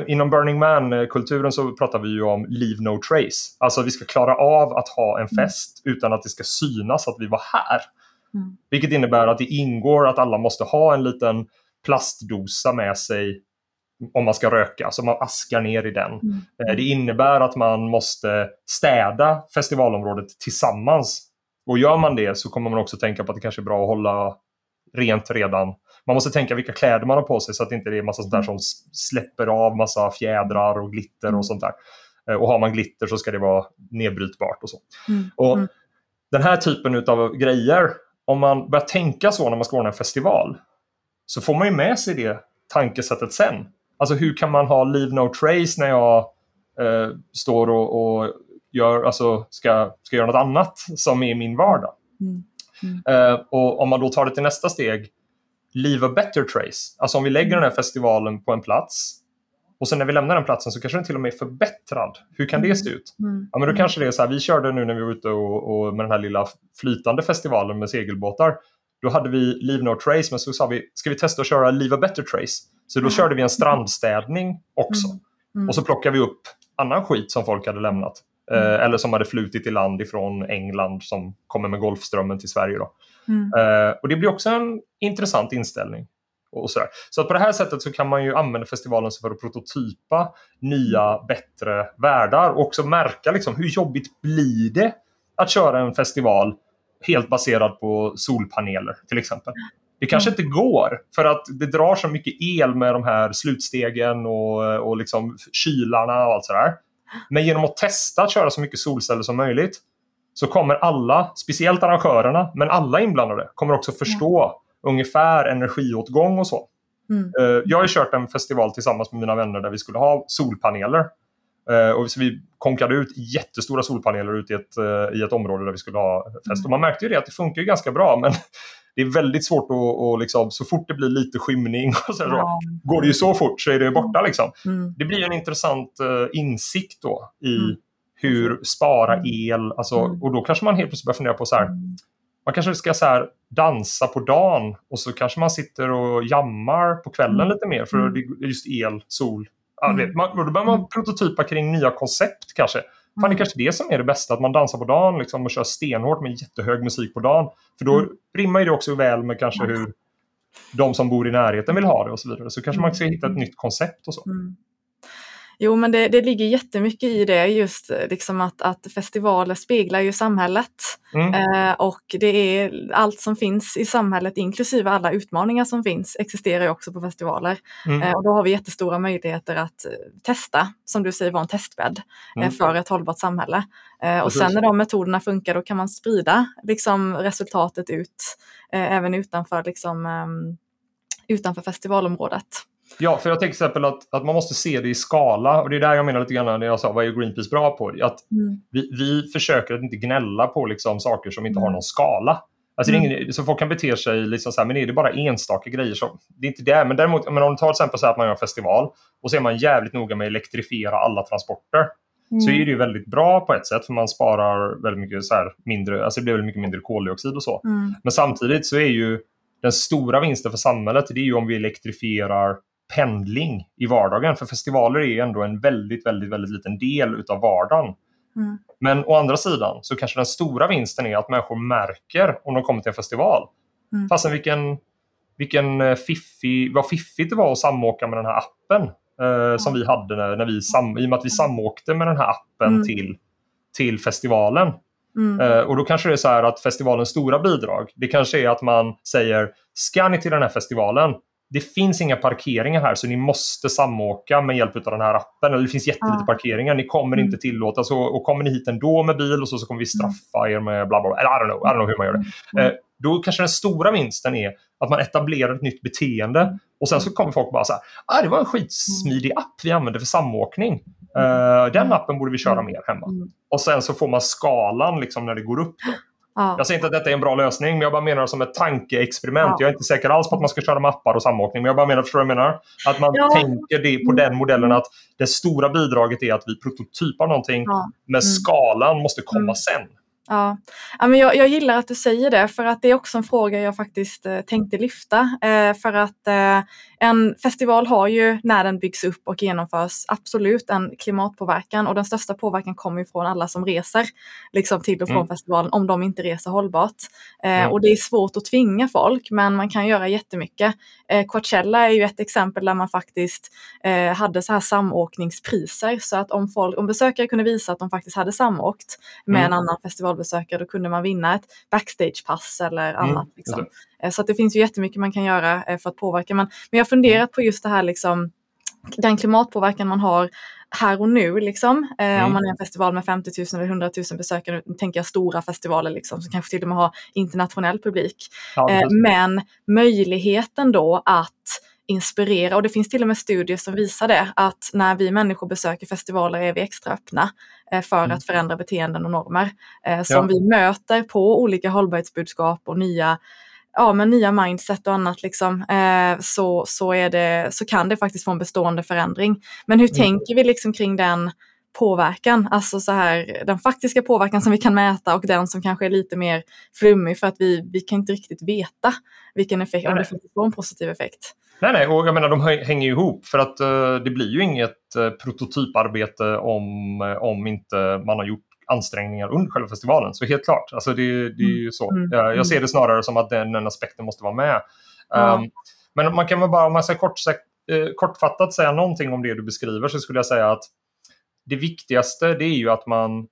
Inom Burning Man-kulturen så pratar vi ju om leave no trace. Alltså vi ska klara av att ha en mm. fest mm. utan att det ska synas att vi var här. Mm. Vilket innebär att det ingår att alla måste ha en liten plastdosa med sig om man ska röka, så man askar ner i den. Mm. Eh, det innebär att man måste städa festivalområdet tillsammans. Och gör man det så kommer man också tänka på att det kanske är bra att hålla rent redan man måste tänka vilka kläder man har på sig så att det inte är massa sånt där som släpper av massa fjädrar och glitter och mm. sånt där. Eh, och har man glitter så ska det vara nedbrytbart och så. Mm. Och mm. Den här typen av grejer, om man börjar tänka så när man ska ordna en festival, så får man ju med sig det tankesättet sen. Alltså hur kan man ha leave no trace när jag eh, står och, och, gör, alltså ska, ska göra något annat som är min vardag. Mm. Mm. Eh, och om man då tar det till nästa steg leave a better trace. Alltså om vi lägger den här festivalen på en plats och sen när vi lämnar den platsen så kanske den till och med är förbättrad. Hur kan det mm. se ut? Mm. Ja, men då kanske det är så här, vi körde nu när vi var ute och, och, med den här lilla flytande festivalen med segelbåtar. Då hade vi Leave No Trace, men så sa vi, ska vi testa att köra Leave a Better Trace? Så då mm. körde vi en strandstädning också. Mm. mm. Och så plockade vi upp annan skit som folk hade lämnat. Eh, mm. eller som hade flutit i land ifrån England som kommer med Golfströmmen till Sverige. Då. Mm. Uh, och det blir också en intressant inställning. Och sådär. Så att på det här sättet så kan man ju använda festivalen för att prototypa nya bättre världar och också märka liksom, hur jobbigt blir det att köra en festival helt baserad på solpaneler till exempel. Det kanske mm. inte går för att det drar så mycket el med de här slutstegen och, och liksom kylarna och allt sådär. Men genom att testa att köra så mycket solceller som möjligt så kommer alla, speciellt arrangörerna, men alla inblandade, kommer också förstå ja. ungefär energiåtgång och så. Mm. Eh, jag har kört en festival tillsammans med mina vänner där vi skulle ha solpaneler. Eh, och så vi konkade ut jättestora solpaneler ut i ett, eh, i ett område där vi skulle ha fest. Mm. Och man märkte ju det att det funkar ganska bra men det är väldigt svårt att, och liksom, så fort det blir lite skymning och så, ja. går det ju så fort så är det borta. Liksom. Mm. Det blir en intressant insikt då i mm hur spara mm. el, alltså, mm. och då kanske man helt plötsligt börjar fundera på så här, mm. man kanske ska så här, dansa på dagen och så kanske man sitter och jammar på kvällen mm. lite mer för mm. just el, sol. Vet, man, då börjar man prototypa kring nya koncept kanske. Fan, det är kanske det som är det bästa, att man dansar på dagen liksom, och kör stenhårt med jättehög musik på dagen. För då mm. rimmar det också väl med kanske hur de som bor i närheten vill ha det och så vidare. Så kanske man ska hitta ett nytt koncept och så. Mm. Jo, men det, det ligger jättemycket i det, just eh, liksom att, att festivaler speglar ju samhället. Mm. Eh, och det är allt som finns i samhället, inklusive alla utmaningar som finns, existerar ju också på festivaler. Mm. Eh, och då har vi jättestora möjligheter att eh, testa, som du säger, vara en testbädd eh, mm. för ett hållbart samhälle. Eh, och sen när de metoderna funkar, då kan man sprida liksom, resultatet ut, även utanför liksom, ehm, utanför festivalområdet. Ja, för jag tänker till exempel att, att man måste se det i skala och det är där jag menar lite grann när jag sa vad är Greenpeace bra på? Att mm. vi, vi försöker att inte gnälla på liksom saker som inte har någon skala. Alltså mm. ingen, så folk kan bete sig liksom så här, men är det bara enstaka grejer så det är inte det. Men däremot, men om du tar till exempel så att man gör en festival och så är man jävligt noga med att elektrifiera alla transporter. Mm. Så är det ju väldigt bra på ett sätt för man sparar väldigt mycket så här, mindre, alltså det blir väldigt mycket mindre koldioxid och så. Mm. Men samtidigt så är ju den stora vinsten för samhället det är ju om vi elektrifierar pendling i vardagen. För festivaler är ändå en väldigt, väldigt, väldigt liten del utav vardagen. Mm. Men å andra sidan så kanske den stora vinsten är att människor märker om de kommer till en festival. Mm. Fastän vilken, vilken eh, fiffig, vad fiffigt det var att samåka med den här appen eh, som vi hade när, när vi sam, i och med att vi samåkte med den här appen mm. till, till festivalen. Mm. Uh, och då kanske det är så här att festivalens stora bidrag, det kanske är att man säger ska ni till den här festivalen, det finns inga parkeringar här så ni måste samåka med hjälp av den här appen. Eller det finns jättelite ja. parkeringar. Ni kommer mm. inte tillåtas och, och kommer ni hit ändå med bil och så, så kommer vi mm. straffa er med bla bla. Eller I don't know, I don't know hur man gör det. Mm. Eh, då kanske den stora vinsten är att man etablerar ett nytt beteende och sen så kommer folk bara så här, ah, det var en skitsmidig app vi använde för samåkning. Uh, den appen borde vi köra mer hemma. Och sen så får man skalan liksom när det går upp. Då. Ja. Jag säger inte att detta är en bra lösning, men jag bara menar som ett tankeexperiment. Ja. Jag är inte säker alls på att man ska köra mappar och samåkning, men jag bara menar, förstår jag menar? Att man ja. tänker det på den modellen att det stora bidraget är att vi prototypar någonting, men mm. skalan måste komma mm. sen. Ja, ja men jag, jag, gillar att du säger det för att det är också en fråga jag faktiskt eh, tänkte lyfta. Eh, för att eh, en festival har ju när den byggs upp och genomförs absolut en klimatpåverkan och den största påverkan kommer ju från alla som reser liksom till och från mm. festivalen om de inte reser hållbart. Mm. Och det är svårt att tvinga folk men man kan göra jättemycket. Eh, Coachella är ju ett exempel där man faktiskt hade så här samåkningspriser så att om, folk, om besökare kunde visa att de faktiskt hade samåkt med mm. en annan festivalbesökare då kunde man vinna ett backstagepass eller mm, annat. Liksom. Eh, så det finns ju jättemycket man kan göra eh, för att påverka. Men, men jag har funderat på just det här liksom, den klimatpåverkan man har här och nu. Liksom. Eh, mm. Om man är en festival med 50 000 eller 100 000 besökare, nu tänker jag stora festivaler liksom, som kanske till och med har internationell publik. Ja, eh, men möjligheten då att inspirera och det finns till och med studier som visar det att när vi människor besöker festivaler är vi extra öppna eh, för mm. att förändra beteenden och normer. Eh, som ja. vi möter på olika hållbarhetsbudskap och nya ja, med nya mindset och annat liksom, eh, så, så, är det, så kan det faktiskt få en bestående förändring. Men hur mm. tänker vi liksom kring den påverkan, alltså så här, den faktiska påverkan som vi kan mäta och den som kanske är lite mer flummig för att vi, vi kan inte riktigt veta vilken effekt, nej, om det faktiskt får en positiv effekt. Nej, nej, och jag menar de hänger ju ihop för att uh, det blir ju inget uh, prototyparbete om, uh, om inte man har gjort ansträngningar under själva festivalen. Så helt klart, alltså det, det är ju så. Mm. Jag, jag, ser mm. det snarare som att den, den aspekten måste vara med. Mm. Um, men man kan väl bara, om man ska kort, kortfattat säga någonting om det du beskriver så skulle jag säga att det viktigaste det är ju att man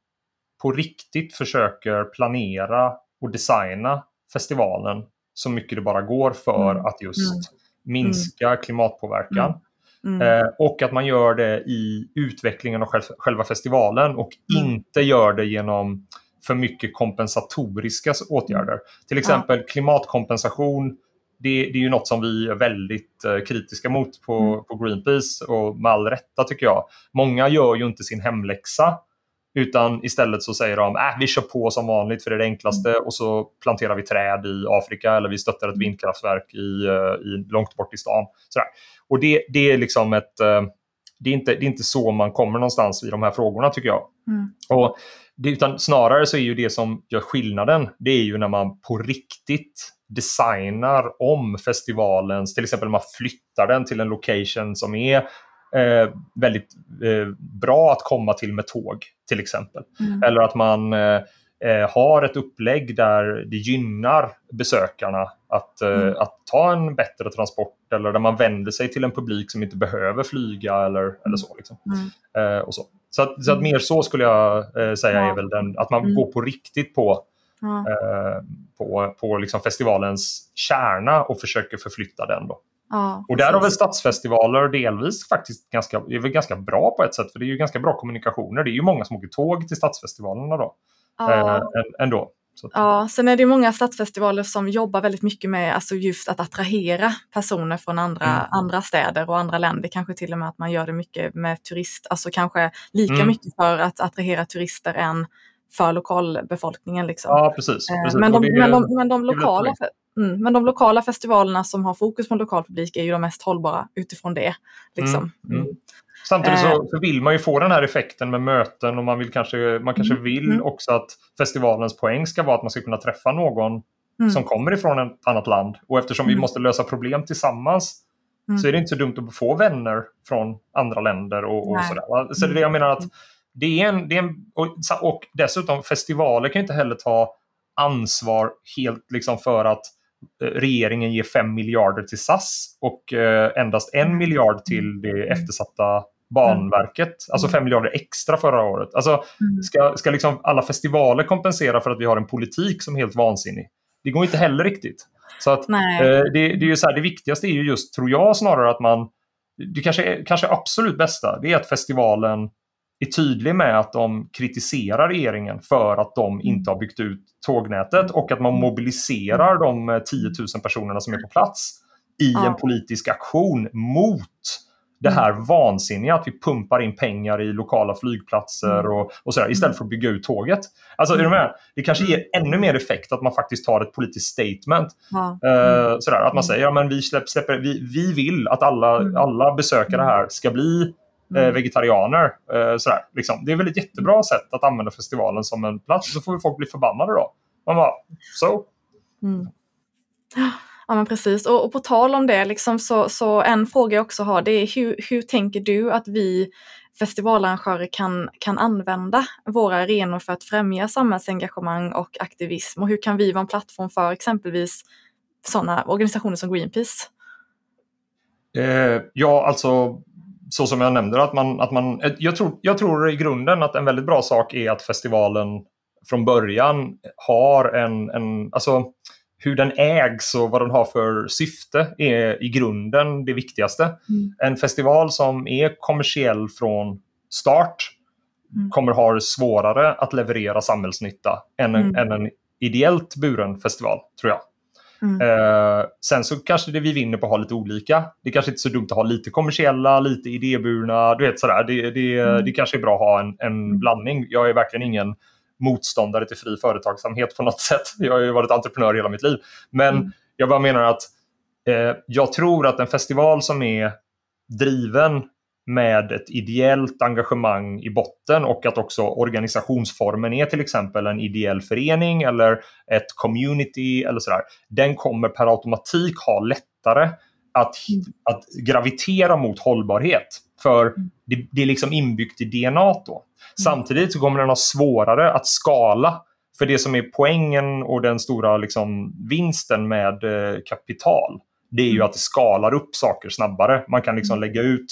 på riktigt försöker planera och designa festivalen så mycket det bara går för mm. att just mm. minska klimatpåverkan. Mm. Mm. Eh, och att man gör det i utvecklingen av själva festivalen och mm. inte gör det genom för mycket kompensatoriska åtgärder. Till exempel klimatkompensation. Det, det, är ju något som vi är väldigt eh, kritiska mot på, mm. på Greenpeace och med all rätta tycker jag. Många gör ju inte sin hemläxa utan istället så säger de att äh, vi kör på som vanligt för det är det enklaste mm. och så planterar vi träd i Afrika eller vi stöttar ett mm. vindkraftverk i, eh, i, långt bort i stan. Sådär. Och det, det är liksom ett... Eh, det är, inte, det är inte så man kommer någonstans i de här frågorna tycker jag. Mm. Och det, utan snarare så är ju det som gör skillnaden, det är ju när man på riktigt designar om festivalens, till exempel man flyttar den till en location som är eh, väldigt eh, bra att komma till med tåg till exempel. Mm. Eller att man eh, eh, har ett upplägg där det gynnar besökarna att, eh, mm. att ta en bättre transport eller där man vänder sig till en publik som inte behöver flyga eller, eller mm. så. Liksom. Mm. Eh, och så. Så, att, så att mm. mer så skulle jag säga är väl den, att man mm. går på riktigt på, ja. Eh, på, på liksom festivalens kärna och försöker förflytta den. Då. Ja, och där har väl stadsfestivaler delvis faktiskt ganska, är väl ganska bra på ett sätt för det är ju ganska bra kommunikationer. Det är ju många som åker tåg till stadsfestivalerna då. Ja. Äh, ändå. Så. Ja, sen är det många stadsfestivaler som jobbar väldigt mycket med alltså just att attrahera personer från andra, mm. andra städer och andra länder. Kanske till och med att man gör det mycket med turist, alltså kanske lika mm. mycket för att attrahera turister än för lokalbefolkningen. Liksom. Ja, precis. Precis. Men, de, men, de, men, de lokala, mm, men de lokala festivalerna som har fokus på lokal publik är ju de mest hållbara utifrån det. Liksom. Mm. mm. Samtidigt så, eh. så, vill man ju få den här effekten med möten och man, vill kanske, man kanske mm. vill mm. också att festivalens poäng ska vara att man ska kunna träffa någon mm. som kommer ifrån ett annat land. Och eftersom mm. vi måste lösa problem tillsammans mm. så är det inte så dumt att få vänner från andra länder och, och sådär. Så det är det jag menar att det är en, det är en och, och dessutom festivaler kan inte heller ta ansvar helt liksom för att eh, regeringen ger 5 miljarder till SAS och eh, endast en miljard till det eftersatta Banverket, alltså 5 miljarder extra förra året. Alltså, mm. Ska, ska liksom alla festivaler kompensera för att vi har en politik som är helt vansinnig? Det går inte heller riktigt. Så att, eh, det, det, är ju så här, det viktigaste är ju just, tror jag, snarare att man... Det kanske, kanske absolut bästa, det är att festivalen är tydlig med att de kritiserar regeringen för att de inte har byggt ut tågnätet och att man mobiliserar de 10 000 personerna som är på plats i en politisk aktion mot det här mm. vansinniga att vi pumpar in pengar i lokala flygplatser mm. och, och sådär, istället för att bygga ut tåget. Alltså, är du med? Det kanske ger ännu mer effekt att man faktiskt tar ett politiskt statement. Ja. Uh, sådär, att man säger ja, men vi, släpper, vi, vi vill att alla, mm. alla besökare här ska bli uh, vegetarianer. Uh, sådär, liksom. Det är väl ett jättebra sätt att använda festivalen som en plats. Så får folk bli förbannade då. Man bara, so. Mm. Ja men precis och, och, på tal om det liksom så, så en fråga jag också har det är hur, hur tänker du att vi festivalarrangörer kan, kan använda våra arenor för att främja samhällsengagemang och aktivism och hur kan vi vara en plattform för exempelvis sådana organisationer som Greenpeace? Eh, ja, alltså så som jag nämnde, att man, att man, jag, tror, jag tror i grunden att en väldigt bra sak är att festivalen från början har en, en alltså hur den ägs och vad den har för syfte är i grunden det viktigaste. Mm. En festival som är kommersiell från start mm. kommer ha det svårare att leverera samhällsnytta än en, mm. än en ideellt buren festival, tror jag. Mm. Eh, sen så kanske det vi vinner på att ha lite olika. Det kanske inte är så dumt att ha lite kommersiella, lite idéburna. Du vet sådär. Det, det, mm. det kanske är bra att ha en, en mm. blandning. Jag är verkligen ingen motståndare till fri företagsamhet på något sätt. Jag har ju varit entreprenör hela mitt liv. Men mm. jag bara menar att eh, jag tror att en festival som är driven med ett ideellt engagemang i botten och att också organisationsformen är till exempel en ideell förening eller ett community eller sådär. Den kommer per automatik ha lättare att, mm. att gravitera mot hållbarhet. För mm. det, det är liksom inbyggt i DNA då. Mm. Samtidigt så kommer den ha svårare att skala. För det som är poängen och den stora liksom, vinsten med eh, kapital, det är ju att det skalar upp saker snabbare. Man kan liksom lägga ut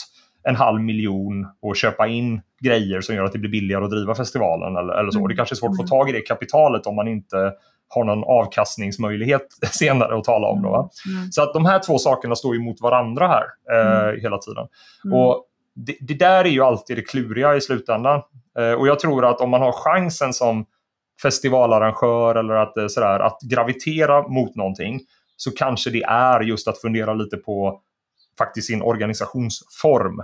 en halv miljon och köpa in grejer som gör att det blir billigare att driva festivalen. Eller, eller så. Det kanske är svårt att få tag i det kapitalet om man inte har någon avkastningsmöjlighet senare att tala om. Då, mm. Så att de här två sakerna står emot varandra här eh, mm. hela tiden. Mm. Och det, det, där är ju alltid det kluriga i slutändan. Eh, och jag tror att om man har chansen som festivalarrangör eller att, eh, sådär, att gravitera mot någonting så kanske det är just att fundera lite på faktiskt sin organisationsform.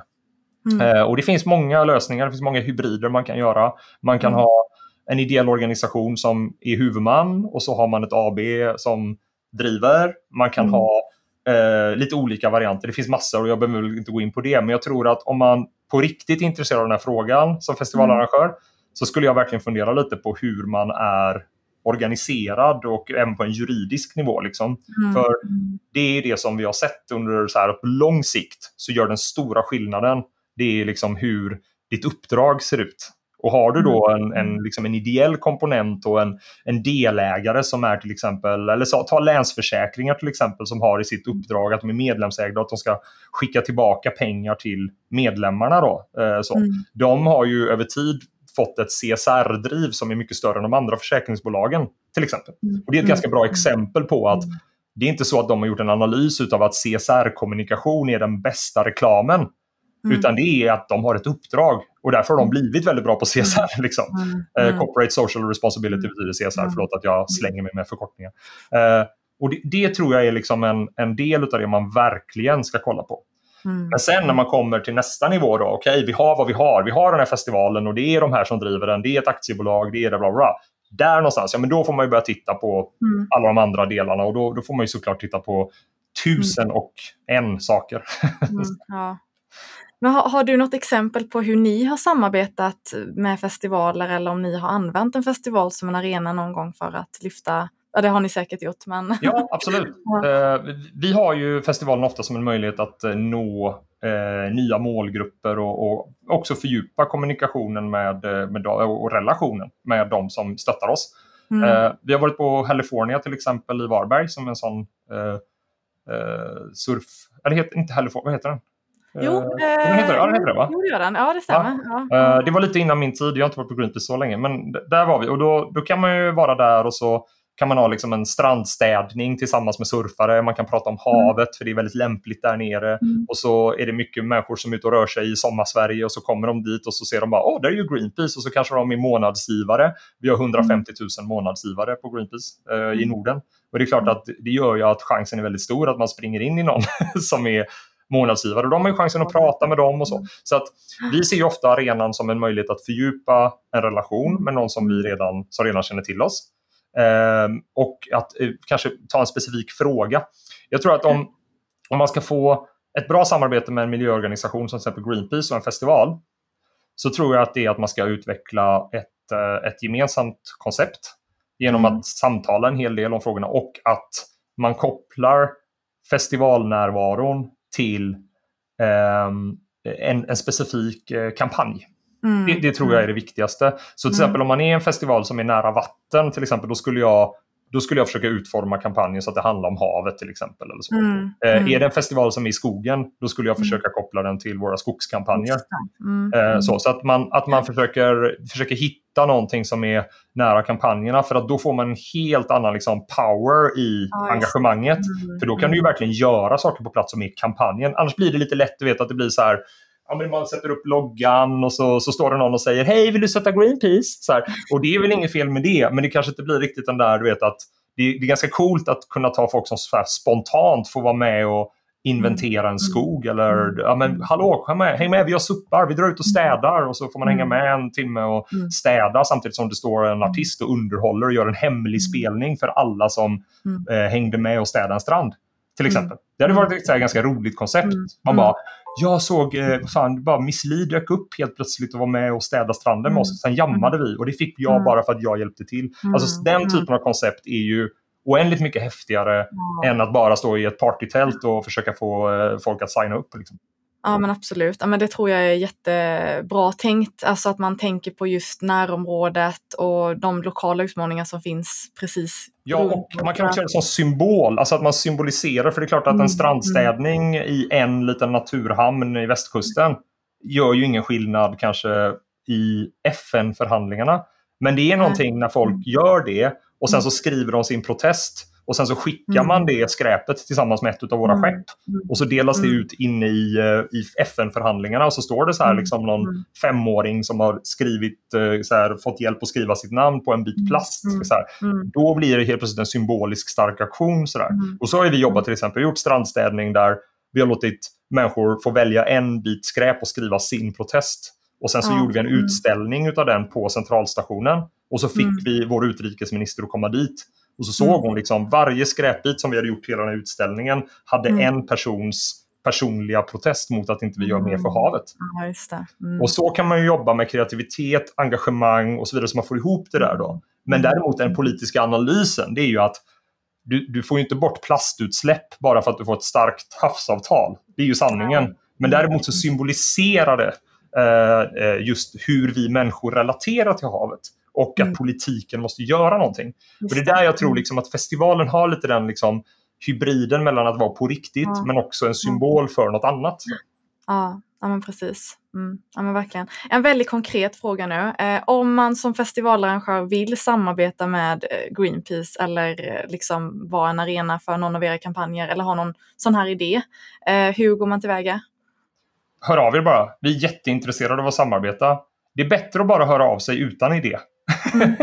Mm. Eh, och det finns många lösningar, det finns många hybrider man kan göra. Man kan mm. ha en ideell organisation som är huvudman och så har man ett AB som driver. Man kan mm. ha eh, lite olika varianter. Det finns massor och jag behöver inte gå in på det. Men jag tror att om man på riktigt är intresserad av den här frågan som festivalarrangör mm. så skulle jag verkligen fundera lite på hur man är organiserad och även på en juridisk nivå. Liksom. Mm. För det är det som vi har sett under så här, på lång sikt så gör den stora skillnaden. Det är liksom hur ditt uppdrag ser ut. Och har du då mm. en, en, liksom en ideell komponent och en, en delägare som är till exempel, eller så, ta Länsförsäkringar till exempel som har i sitt uppdrag att de är medlemsägda och att de ska skicka tillbaka pengar till medlemmarna. Då, eh, så. Mm. De har ju över tid fått ett CSR-driv som är mycket större än de andra försäkringsbolagen. till exempel. Mm. Och Det är ett ganska bra mm. exempel på att mm. det är inte så att de har gjort en analys av att CSR-kommunikation är den bästa reklamen. Mm. Utan det är att de har ett uppdrag och därför har de blivit väldigt bra på CSR. Liksom. Mm. Uh, Corporate Social Responsibility betyder CSR, mm. förlåt att jag slänger mig med förkortningar. Uh, och det, det, tror jag är liksom en, en del av det man verkligen ska kolla på. Mm. Men sen när man kommer till nästa nivå, då, okej, okay, vi har vad vi har. Vi har den här festivalen och det är de här som driver den. Det är ett aktiebolag, det är det bla bla. Där någonstans, ja men då får man börja titta på mm. alla de andra delarna och då, då får man ju såklart titta på tusen mm. och en saker. Mm, ja. Men har, har, du något exempel på hur ni har samarbetat med festivaler eller om ni har använt en festival som en arena någon gång för att lyfta Ja, det har ni säkert gjort. Men... Ja, absolut. ja. Uh, vi har ju festivalen ofta som en möjlighet att uh, nå uh, nya målgrupper och, och, också fördjupa kommunikationen med, med, och relationen med de som stöttar oss. Mm. vi har varit på California till exempel i Varberg som en sån surf... Eller heter, inte California, vad heter den? Jo, den heter, ja, den heter det va? Jo, det gör den. Ja, det stämmer. Ja. Ja. det var lite innan min tid, jag har inte varit på Greenpeace så länge, men där var vi. Och då, då kan man ju vara där och så kan man ha liksom en strandstädning tillsammans med surfare. Man kan prata om mm. havet för det är väldigt lämpligt där nere. Mm. Och så är det mycket människor som är ute och rör sig i sommarsverige och så kommer de dit och så ser de bara åh, där är ju Greenpeace och så kanske de är månadsgivare. Vi har 150 000 månadsgivare på Greenpeace eh, i mm. Norden. Och det är klart att det gör ju att chansen är väldigt stor att man springer in i någon som är månadsgivare. Och de har ju chansen att prata med dem och så. Så att vi ser ju ofta arenan som en möjlighet att fördjupa en relation med någon som vi redan, som redan känner till oss. Ehm, och att eh, kanske ta en specifik fråga. Jag tror att om, om man ska få ett bra samarbete med en miljöorganisation som till exempel Greenpeace och en festival så tror jag att det är att man ska utveckla ett, eh, ett gemensamt koncept genom mm. att samtala en hel del om frågorna och att man kopplar festivalnärvaron till eh, en, en, specifik eh, kampanj. Mm. Det, det, tror jag är mm. det viktigaste. Så till mm. exempel om man är en festival som är nära vatten, till exempel, då skulle jag då skulle jag försöka utforma kampanjen så att det handlar om havet till exempel. Eller så. Mm, mm. är det en festival som är i skogen, då skulle jag mm. försöka mm. koppla den till våra skogskampanjer. Mm, eh, så så att, man, att man försöker, försöker hitta någonting som är nära kampanjerna för att då får man en helt annan liksom, power i ja, engagemanget. För då kan du ju verkligen göra saker på plats som är kampanjen. Annars blir det lite lätt, du vet att det blir så här ja, men man sätter upp loggan och så, så står det någon och säger hej vill du sätta Greenpeace? Så här. Och det är väl inget fel med det men det kanske inte blir riktigt den där du vet att det, det är ganska coolt att kunna ta folk som så spontant får vara med och inventera en mm. skog eller mm. ja men hallå, häng med, häng med, vi har suppar, vi drar ut och städar och så får man hänga mm. med en timme och städa samtidigt som det står en artist och underhåller och gör en hemlig spelning för alla som eh, hängde med och städade en strand. Till exempel. Det hade varit ett ganska roligt koncept. Man bara, jag såg, eh, fan, bara Miss Li dök upp helt plötsligt och var med och städade stranden med oss. Sen jammade vi och det fick jag bara för att jag hjälpte till. Alltså den typen av koncept är ju oändligt mycket häftigare än att bara stå i ett partytält och försöka få eh, folk att signa upp. Liksom. Ja men absolut, ja, men det tror jag är jättebra tänkt. Alltså att man tänker på just närområdet och de lokala utmaningar som finns precis Ja, och man kan också göra det som symbol, alltså att man symboliserar. För det är klart att en mm, strandstädning mm. i en liten naturhamn i västkusten gör ju ingen skillnad kanske i FN-förhandlingarna. Men det är någonting när folk mm. gör det och sen så skriver de sin protest och sen så skickar mm. man det skräpet tillsammans med ett av våra mm. skepp. Och så delas det mm. ut inne i, eh, i FN-förhandlingarna och så står det så här liksom någon femåring som har skrivit, eh, så här, fått hjälp att skriva sitt namn på en bit plast. Så här. Då blir det helt plötsligt en symbolisk stark aktion. Så där. Och så har vi jobbat till exempel, gjort strandstädning där vi har låtit människor få välja en bit skräp och skriva sin protest. Och sen så ja. gjorde vi en utställning utav den på centralstationen. Och så fick mm. vi vår utrikesminister att komma dit. Och så såg mm. hon liksom varje skräpbit som vi hade gjort hela den här utställningen hade mm. en persons personliga protest mot att inte vi gör mer för mm. havet. Mm. Och så kan man ju jobba med kreativitet, engagemang och så vidare så man får ihop det där då. Men mm. däremot den politiska analysen det är ju att du, du får inte bort plastutsläpp bara för att du får ett starkt havsavtal. Det är ju sanningen. Men däremot så symboliserar det eh, eh just hur vi människor relaterar till havet och att mm. politiken måste göra någonting. Och det är där jag tror mm. liksom att festivalen har lite den liksom hybriden mellan att vara på riktigt ja. men också en symbol för något annat. Ja, ja men precis. Mm. Ja, men verkligen. En väldigt konkret fråga nu. Eh, om man som festivalarrangör vill samarbeta med eh, Greenpeace eller eh, liksom vara en arena för någon av era kampanjer eller ha någon sån här idé, eh, hur går man tillväga? hör av er bara. Vi är jätteintresserade av att samarbeta. Det är bättre att bara höra av sig utan idé. Mm.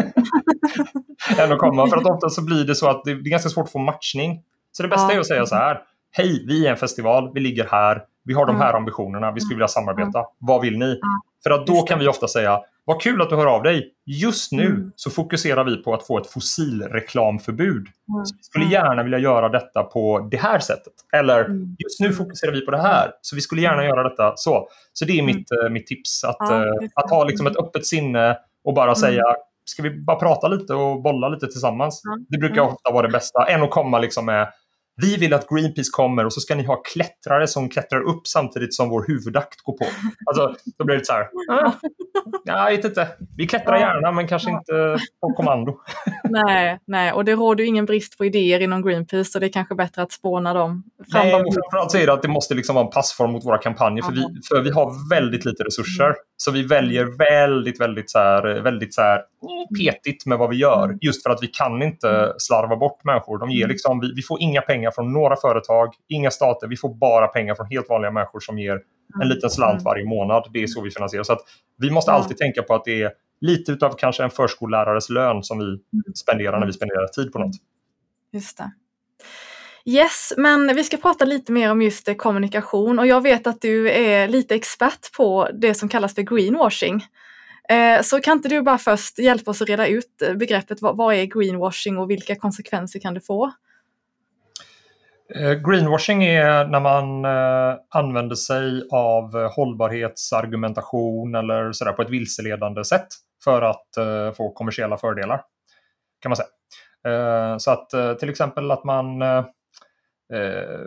än att komma. För att ofta så blir det så att det är ganska svårt att få matchning. Så det bästa ja. är att säga så här. Hej, vi är en festival. Vi ligger här. Vi har de här ambitionerna. Vi skulle vilja samarbeta. Vad vill ni? För att då kan vi ofta säga vad kul att du hör av dig. Just nu mm. så fokuserar vi på att få ett fossilreklamförbud. Mm. Så vi skulle gärna vilja göra detta på det här sättet. Eller mm. just nu fokuserar vi på det här. Så vi skulle gärna göra detta så. Så det är mm. mitt, uh, mitt tips. Att, ja, uh, att ha liksom ett öppet sinne och bara mm. säga ska vi bara prata lite och bolla lite tillsammans. Det brukar ofta vara det bästa. Än att komma liksom med vi vill att Greenpeace kommer och så ska ni ha klättrare som klättrar upp samtidigt som vår huvudakt går på. Alltså, då blir det så här. Ah, jag vet inte. Vi klättrar gärna men kanske inte på kommando. Nej, nej, och det råder ju ingen brist på idéer inom Greenpeace så det är kanske bättre att spåna dem. Nej, och framförallt så är det att det måste liksom vara en passform mot våra kampanjer för vi, för vi har väldigt lite resurser. Mm. Så vi väljer väldigt, väldigt, så här, väldigt så här, petigt med vad vi gör. Mm. Just för att vi kan inte mm. slarva bort människor. De ger mm. liksom, vi, vi får inga pengar från några företag, inga stater. Vi får bara pengar från helt vanliga människor som ger en liten slant varje månad. Det är så vi finansierar. Så att vi måste alltid tänka på att det är lite utav kanske en förskollärares lön som vi spenderar när vi spenderar tid på något. Just det. Yes, men vi ska prata lite mer om just eh, kommunikation och jag vet att du är lite expert på det som kallas för greenwashing. Eh, så kan inte du bara först hjälpa oss att reda ut eh, begreppet vad är greenwashing och vilka konsekvenser kan det få? Greenwashing är när man använder sig av hållbarhetsargumentation eller sådär på ett vilseledande sätt för att få kommersiella fördelar. Kan man säga. Så att till exempel att man eh,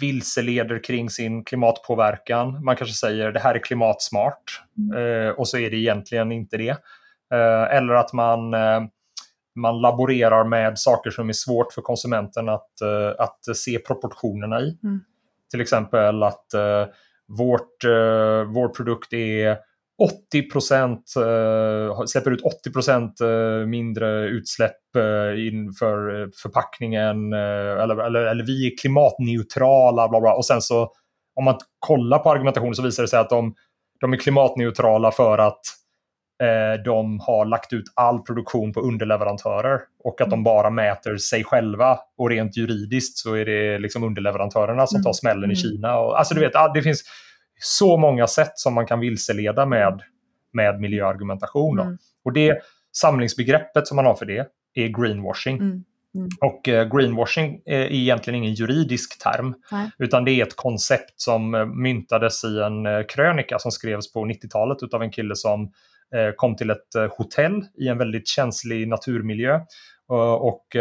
vilseleder kring sin klimatpåverkan. Man kanske säger det här är klimatsmart mm. eh, och så är det egentligen inte det. Eh, eller att man, eh, man laborerar med saker som är svårt för konsumenten att, eh, att se proportionerna i. Mm. Till exempel att eh, vårt, vår produkt är 80 eh, släpper ut 80 eh, mindre utsläpp eh, inför förpackningen eller, eller, eller vi är klimatneutrala. Bla bla. Och sen så om man kollar på argumentationen så visar det sig att de, de är klimatneutrala för att eh, de har lagt ut all produktion på underleverantörer och att de mm. bara mäter sig själva. Och rent juridiskt så är det liksom underleverantörerna som tar mm. smällen i mm. Kina. Och, alltså du vet, det finns så många sätt som man kan vilseleda med, med miljöargumentation. Mm. Och det samlingsbegreppet som man har för det är greenwashing. Mm. Mm. Och eh, greenwashing är egentligen ingen juridisk term, Nej. utan det är ett koncept som eh, myntades i en eh, krönika som skrevs på 90-talet av en kille som eh, kom till ett eh, hotell i en väldigt känslig naturmiljö. och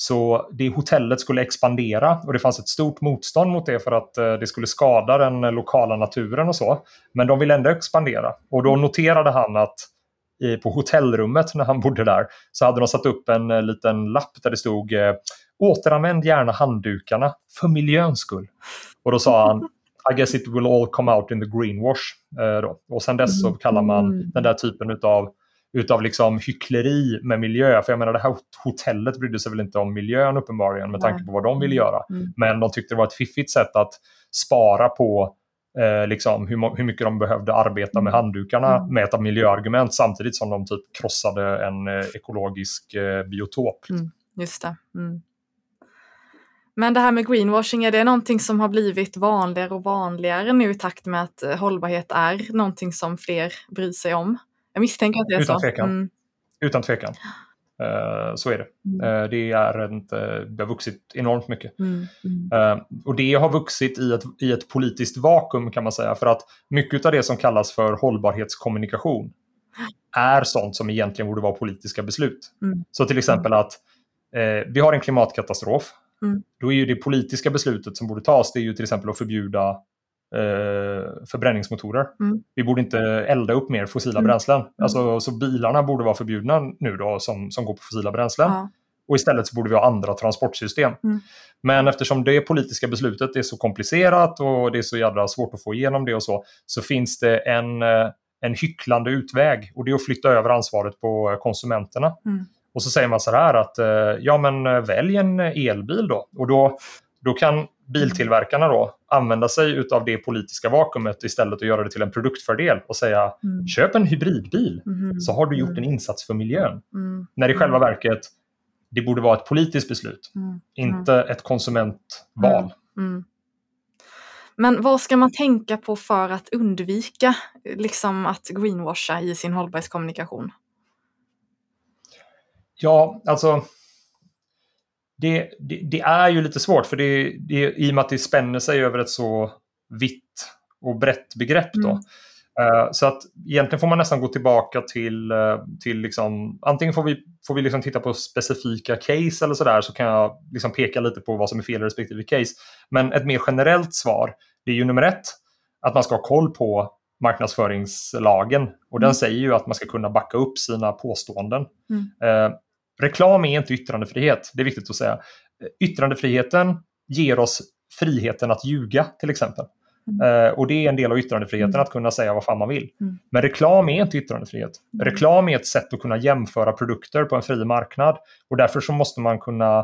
så det hotellet skulle expandera och det fanns ett stort motstånd mot det för att eh, det skulle skada den lokala naturen och så. Men de ville ändå expandera och då noterade han att på hotellrummet när han bodde där så hade de satt upp en eh, liten lapp där det stod eh, återanvänd gärna handdukarna för miljöns skull. Och då sa han I guess it will all come out in the greenwash. då. Och sen dess så kallar man mm. den där typen av utav liksom hyckleri med miljö. För jag menar det här hotellet brydde sig väl inte om miljön uppenbarligen med tanke på vad de ville mm. göra. Mm. Men de tyckte det var ett fiffigt sätt att spara på eh, liksom hur, hur, mycket de behövde arbeta med mm. handdukarna mm. med ett miljöargument samtidigt som de typ krossade en eh, ekologisk eh, biotop. Mm. Just det. Mm. Men det här med greenwashing, är det någonting som har blivit vanligare och vanligare nu i takt med att eh, hållbarhet är någonting som fler bryr sig om? Jag misstänker att det är Utan så. Tvekan. Mm. Utan tvekan. Uh, så är det. Mm. Uh, det, är inte, det har vuxit enormt mycket. Mm. Uh, och det har vuxit i ett, i ett politiskt vakuum kan man säga. För att mycket av det som kallas för hållbarhetskommunikation är sånt som egentligen borde vara politiska beslut. Mm. Så till exempel att vi har en klimatkatastrof. Mm. Då är ju det politiska beslutet som borde tas, det är ju till exempel att förbjuda eh, förbränningsmotorer. Mm. Vi borde inte elda upp mer fossila mm. bränslen. Mm. Alltså, så bilarna borde vara förbjudna nu då som, som går på fossila bränslen. Ja. Och istället så borde vi ha andra transportsystem. Mm. Men eftersom det politiska beslutet är så komplicerat och det är så jävla svårt att få igenom det och så, så finns det en, eh, en hycklande utväg och det är att flytta över ansvaret på konsumenterna. Mm. Och så säger man så här att eh, ja men eh, välj en elbil då. Och då, då kan biltillverkarna då använda sig utav det politiska vakuumet istället och göra det till en produktfördel och säga Mm. köp en hybridbil Mhm. så har du gjort Mm. en insats för miljön. Mm. När i själva verket det borde vara ett politiskt beslut, Mm. inte ett konsumentval. Mm. Men vad ska man tänka på för att undvika liksom att greenwasha i sin hållbarhetskommunikation? Ja, alltså det, det, det är ju lite svårt för det, det, i och med att det spänner sig över ett så vitt och brett begrepp. Då. Mm. Eh, så att egentligen får man nästan gå tillbaka till, eh, till liksom, antingen får vi, får vi liksom titta på specifika case eller sådär så kan jag liksom peka lite på vad som är fel i respektive case. Men ett mer generellt svar, det är ju nummer ett, att man ska ha koll på marknadsföringslagen. Och den Mm. säger ju att man ska kunna backa upp sina påståenden. Mm. Eh, reklam är inte yttrandefrihet, det är viktigt att säga. Yttrandefriheten ger oss friheten att ljuga till exempel. Mm. Eh, och det är en del av yttrandefriheten Mm. att kunna säga vad fan man vill. Mm. Men reklam är inte yttrandefrihet. Mm. Reklam är ett sätt att kunna jämföra produkter på en fri marknad. Och därför så måste man kunna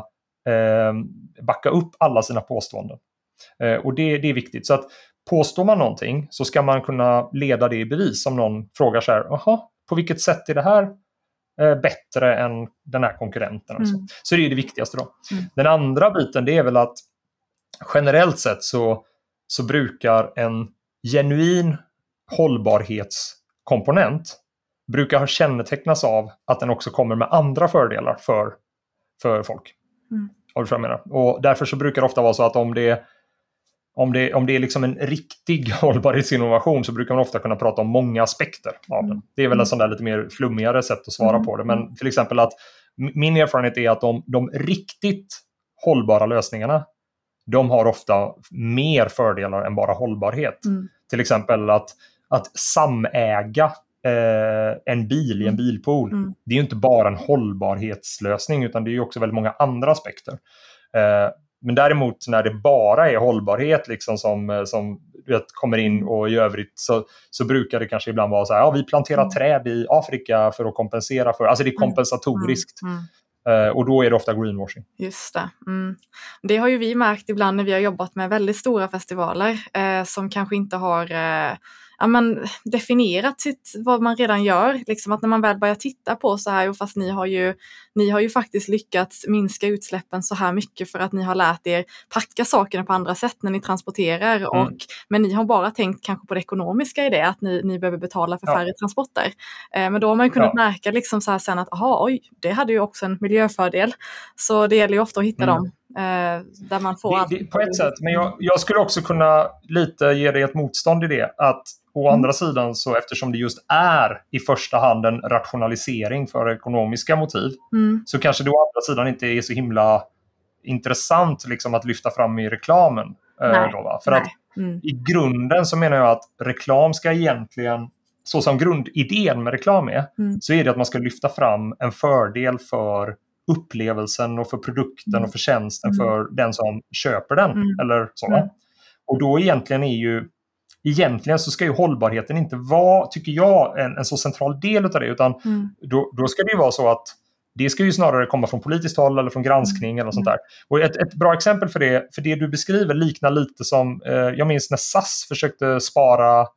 eh, backa upp alla sina påståenden. Eh, och det, det är viktigt. Så att påstår man någonting så ska man kunna leda det i bevis. Om någon frågar så här, jaha, på vilket sätt är det här bättre än den här konkurrenten? och Så. Mm. så det är det viktigaste då. Mm. Den andra biten det är väl att generellt sett så, så brukar en genuin hållbarhetskomponent brukar kännetecknas av att den också kommer med andra fördelar för, för folk. Mm. Har du vad jag menar? Och därför så brukar det ofta vara så att om det, om det, om det är liksom en riktig hållbarhetsinnovation så brukar man ofta kunna prata om många aspekter av den. Mm. Det är väl en Mm. sån där lite mer flummigare sätt att svara Mm. på det. Men till exempel att min erfarenhet är att de, de riktigt hållbara lösningarna de har ofta mer fördelar än bara hållbarhet. Mm. Till exempel att, att samäga eh, en bil i en bilpool. Mm. Det är ju inte bara en hållbarhetslösning utan det är också väldigt många andra aspekter. Eh, men däremot när det bara är hållbarhet liksom som, eh, som vet, kommer in och i övrigt så, så brukar det kanske ibland vara så här, ja vi planterar Mm. träd i Afrika för att kompensera för, alltså det är Mm. kompensatoriskt. Mm. Mm. Eh, och då är det ofta greenwashing. Just det. Mm. Det har ju vi märkt ibland när vi har jobbat med väldigt stora festivaler eh, som kanske inte har eh, ja, men, definierat sitt, vad man redan gör. Liksom att när man väl börjar titta på så här, och fast ni har, ju, ni har ju faktiskt lyckats minska utsläppen så här mycket för att ni har lärt er packa sakerna på andra sätt när ni transporterar. Mm. Och, men ni har bara tänkt kanske på det ekonomiska i det, att ni, ni behöver betala för Ja. färre transporter. Eh, men då har man ju kunnat Ja. märka liksom så här sen att, aha, oj, det hade ju också en miljöfördel. Så det gäller ju ofta att hitta Mm. dem där man får Det, det, på ett sätt, men jag, jag skulle också kunna lite ge dig ett motstånd i det. Att å Mm. andra sidan, så eftersom det just är i första hand en rationalisering för ekonomiska motiv, Mm, så kanske det å andra sidan inte är så himla intressant liksom, att lyfta fram i reklamen. eh, Nej, då? För nej. att mm, i grunden så menar jag att reklam ska egentligen, så som grundidén med reklam är, Mm. så är det att man ska lyfta fram en fördel för upplevelsen och för produkten Mm. och för tjänsten Mm. för den som köper den. Mm. Eller så. Mm. Och då egentligen är ju Egentligen så ska ju hållbarheten inte vara, tycker jag, en, en så central del av det. Utan mm, då, då ska det ju vara så att det ska ju snarare komma från politiskt håll eller från granskning eller något sånt där. Och ett, ett bra exempel för det, för det du beskriver liknar lite som, eh, jag minns när SAS försökte spara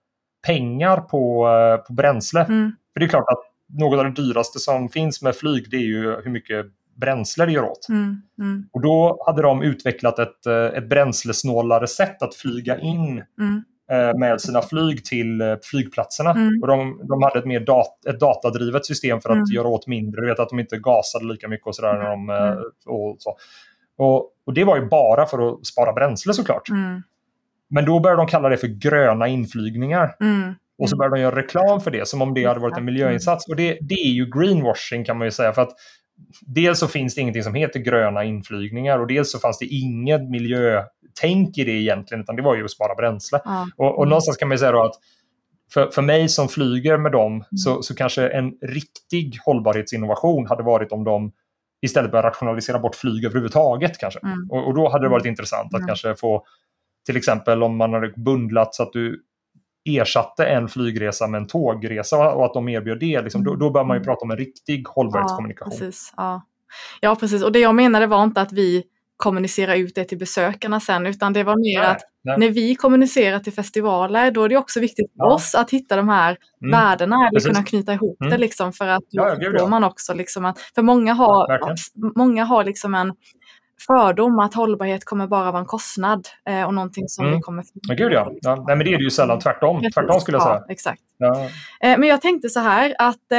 pengar på, eh, på bränsle. mm, För det är klart att något av det dyraste som finns med flyg det är ju hur mycket bränsle det gör åt. mm, mm, Och då hade de utvecklat ett, eh, ett bränslesnålare sätt att flyga in mm, eh, med sina flyg till eh, flygplatserna. Mm. Och de, de hade ett mer dat ett datadrivet system för att Mm. göra åt mindre. Du vet att de inte gasade lika mycket och sådär. När de, Mm. och, så. Och, och det var ju bara för att spara bränsle såklart. mm, Men då började de kalla det för gröna inflygningar. mm, Och så Mm. började de göra reklam för det som om det hade varit en miljöinsats. Och det, det är ju greenwashing kan man ju säga. För att dels så finns det ingenting som heter gröna inflygningar och dels så fanns det inget miljötänk i det egentligen utan det var ju att spara bränsle. ja, Och, och Mm. någonstans kan man säga att för, för mig som flyger med dem så, så kanske en riktig hållbarhetsinnovation hade varit om de istället börjar rationalisera bort flyg överhuvudtaget kanske. Mm. Och, och då hade det varit Mm. intressant att Mm. kanske få till exempel om man hade bundlat så att du ersatte en flygresa med en tågresa och att de erbjöd det. Liksom, då, då bör man ju Mm. prata om en riktig ja, hållbarhetskommunikation. precis. Ja. ja, precis. Och det jag menade var inte att vi kommunicera ut det till besökarna sen, utan det var mer Nej, att nej. när vi kommunicerar till festivaler, då är det också viktigt för Ja. oss att hitta de här Mm. värdena, eller Precis. kunna knyta ihop det Mm. liksom, för att då Ja, ja, ja. man också liksom att, för många har, många har liksom en fördom att hållbarhet kommer bara vara en kostnad eh, och någonting som Mm. vi kommer Men gud ja. ja. Nej, men det är det ju sällan. Tvärtom. Tvärtom skulle jag säga. Ja, exakt. Ja. Eh, Men jag tänkte så här att eh,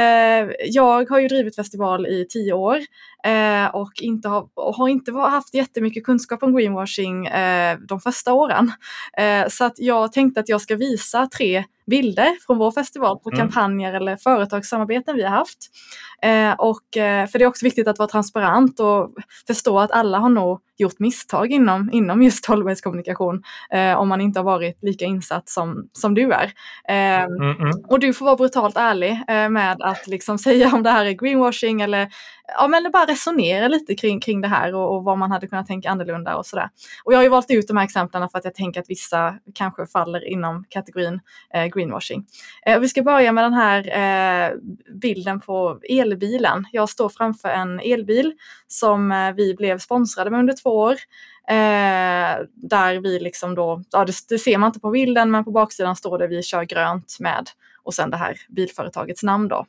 jag har ju drivit festival i tio år eh, och, inte har, och har inte haft jättemycket kunskap om greenwashing eh, de första åren. Eh, så att jag tänkte att jag ska visa tre bilder från vår festival på Mm. kampanjer eller företagssamarbeten vi har haft. Eh, och, eh, för det är också viktigt att vara transparent och förstå att alla har nog gjort misstag inom, inom just hållbarhetskommunikation eh, om man inte har varit lika insatt som, som du är. Eh, Mm, mm. och du får vara brutalt ärlig eh, med att liksom säga om det här är greenwashing eller ja, men bara resonera lite kring, kring det här och, och vad man hade kunnat tänka annorlunda och sådär. Och jag har ju valt ut de här exemplen för att jag tänker att vissa kanske faller inom kategorin greenwashing. Eh, vi ska börja med den här eh, bilden på elbilen. Jag står framför en elbil som eh, vi blev sponsrade med under två år. Eh, där vi liksom då, ja det, det ser man inte på bilden men på baksidan står det vi kör grönt med och sen det här bilföretagets namn då.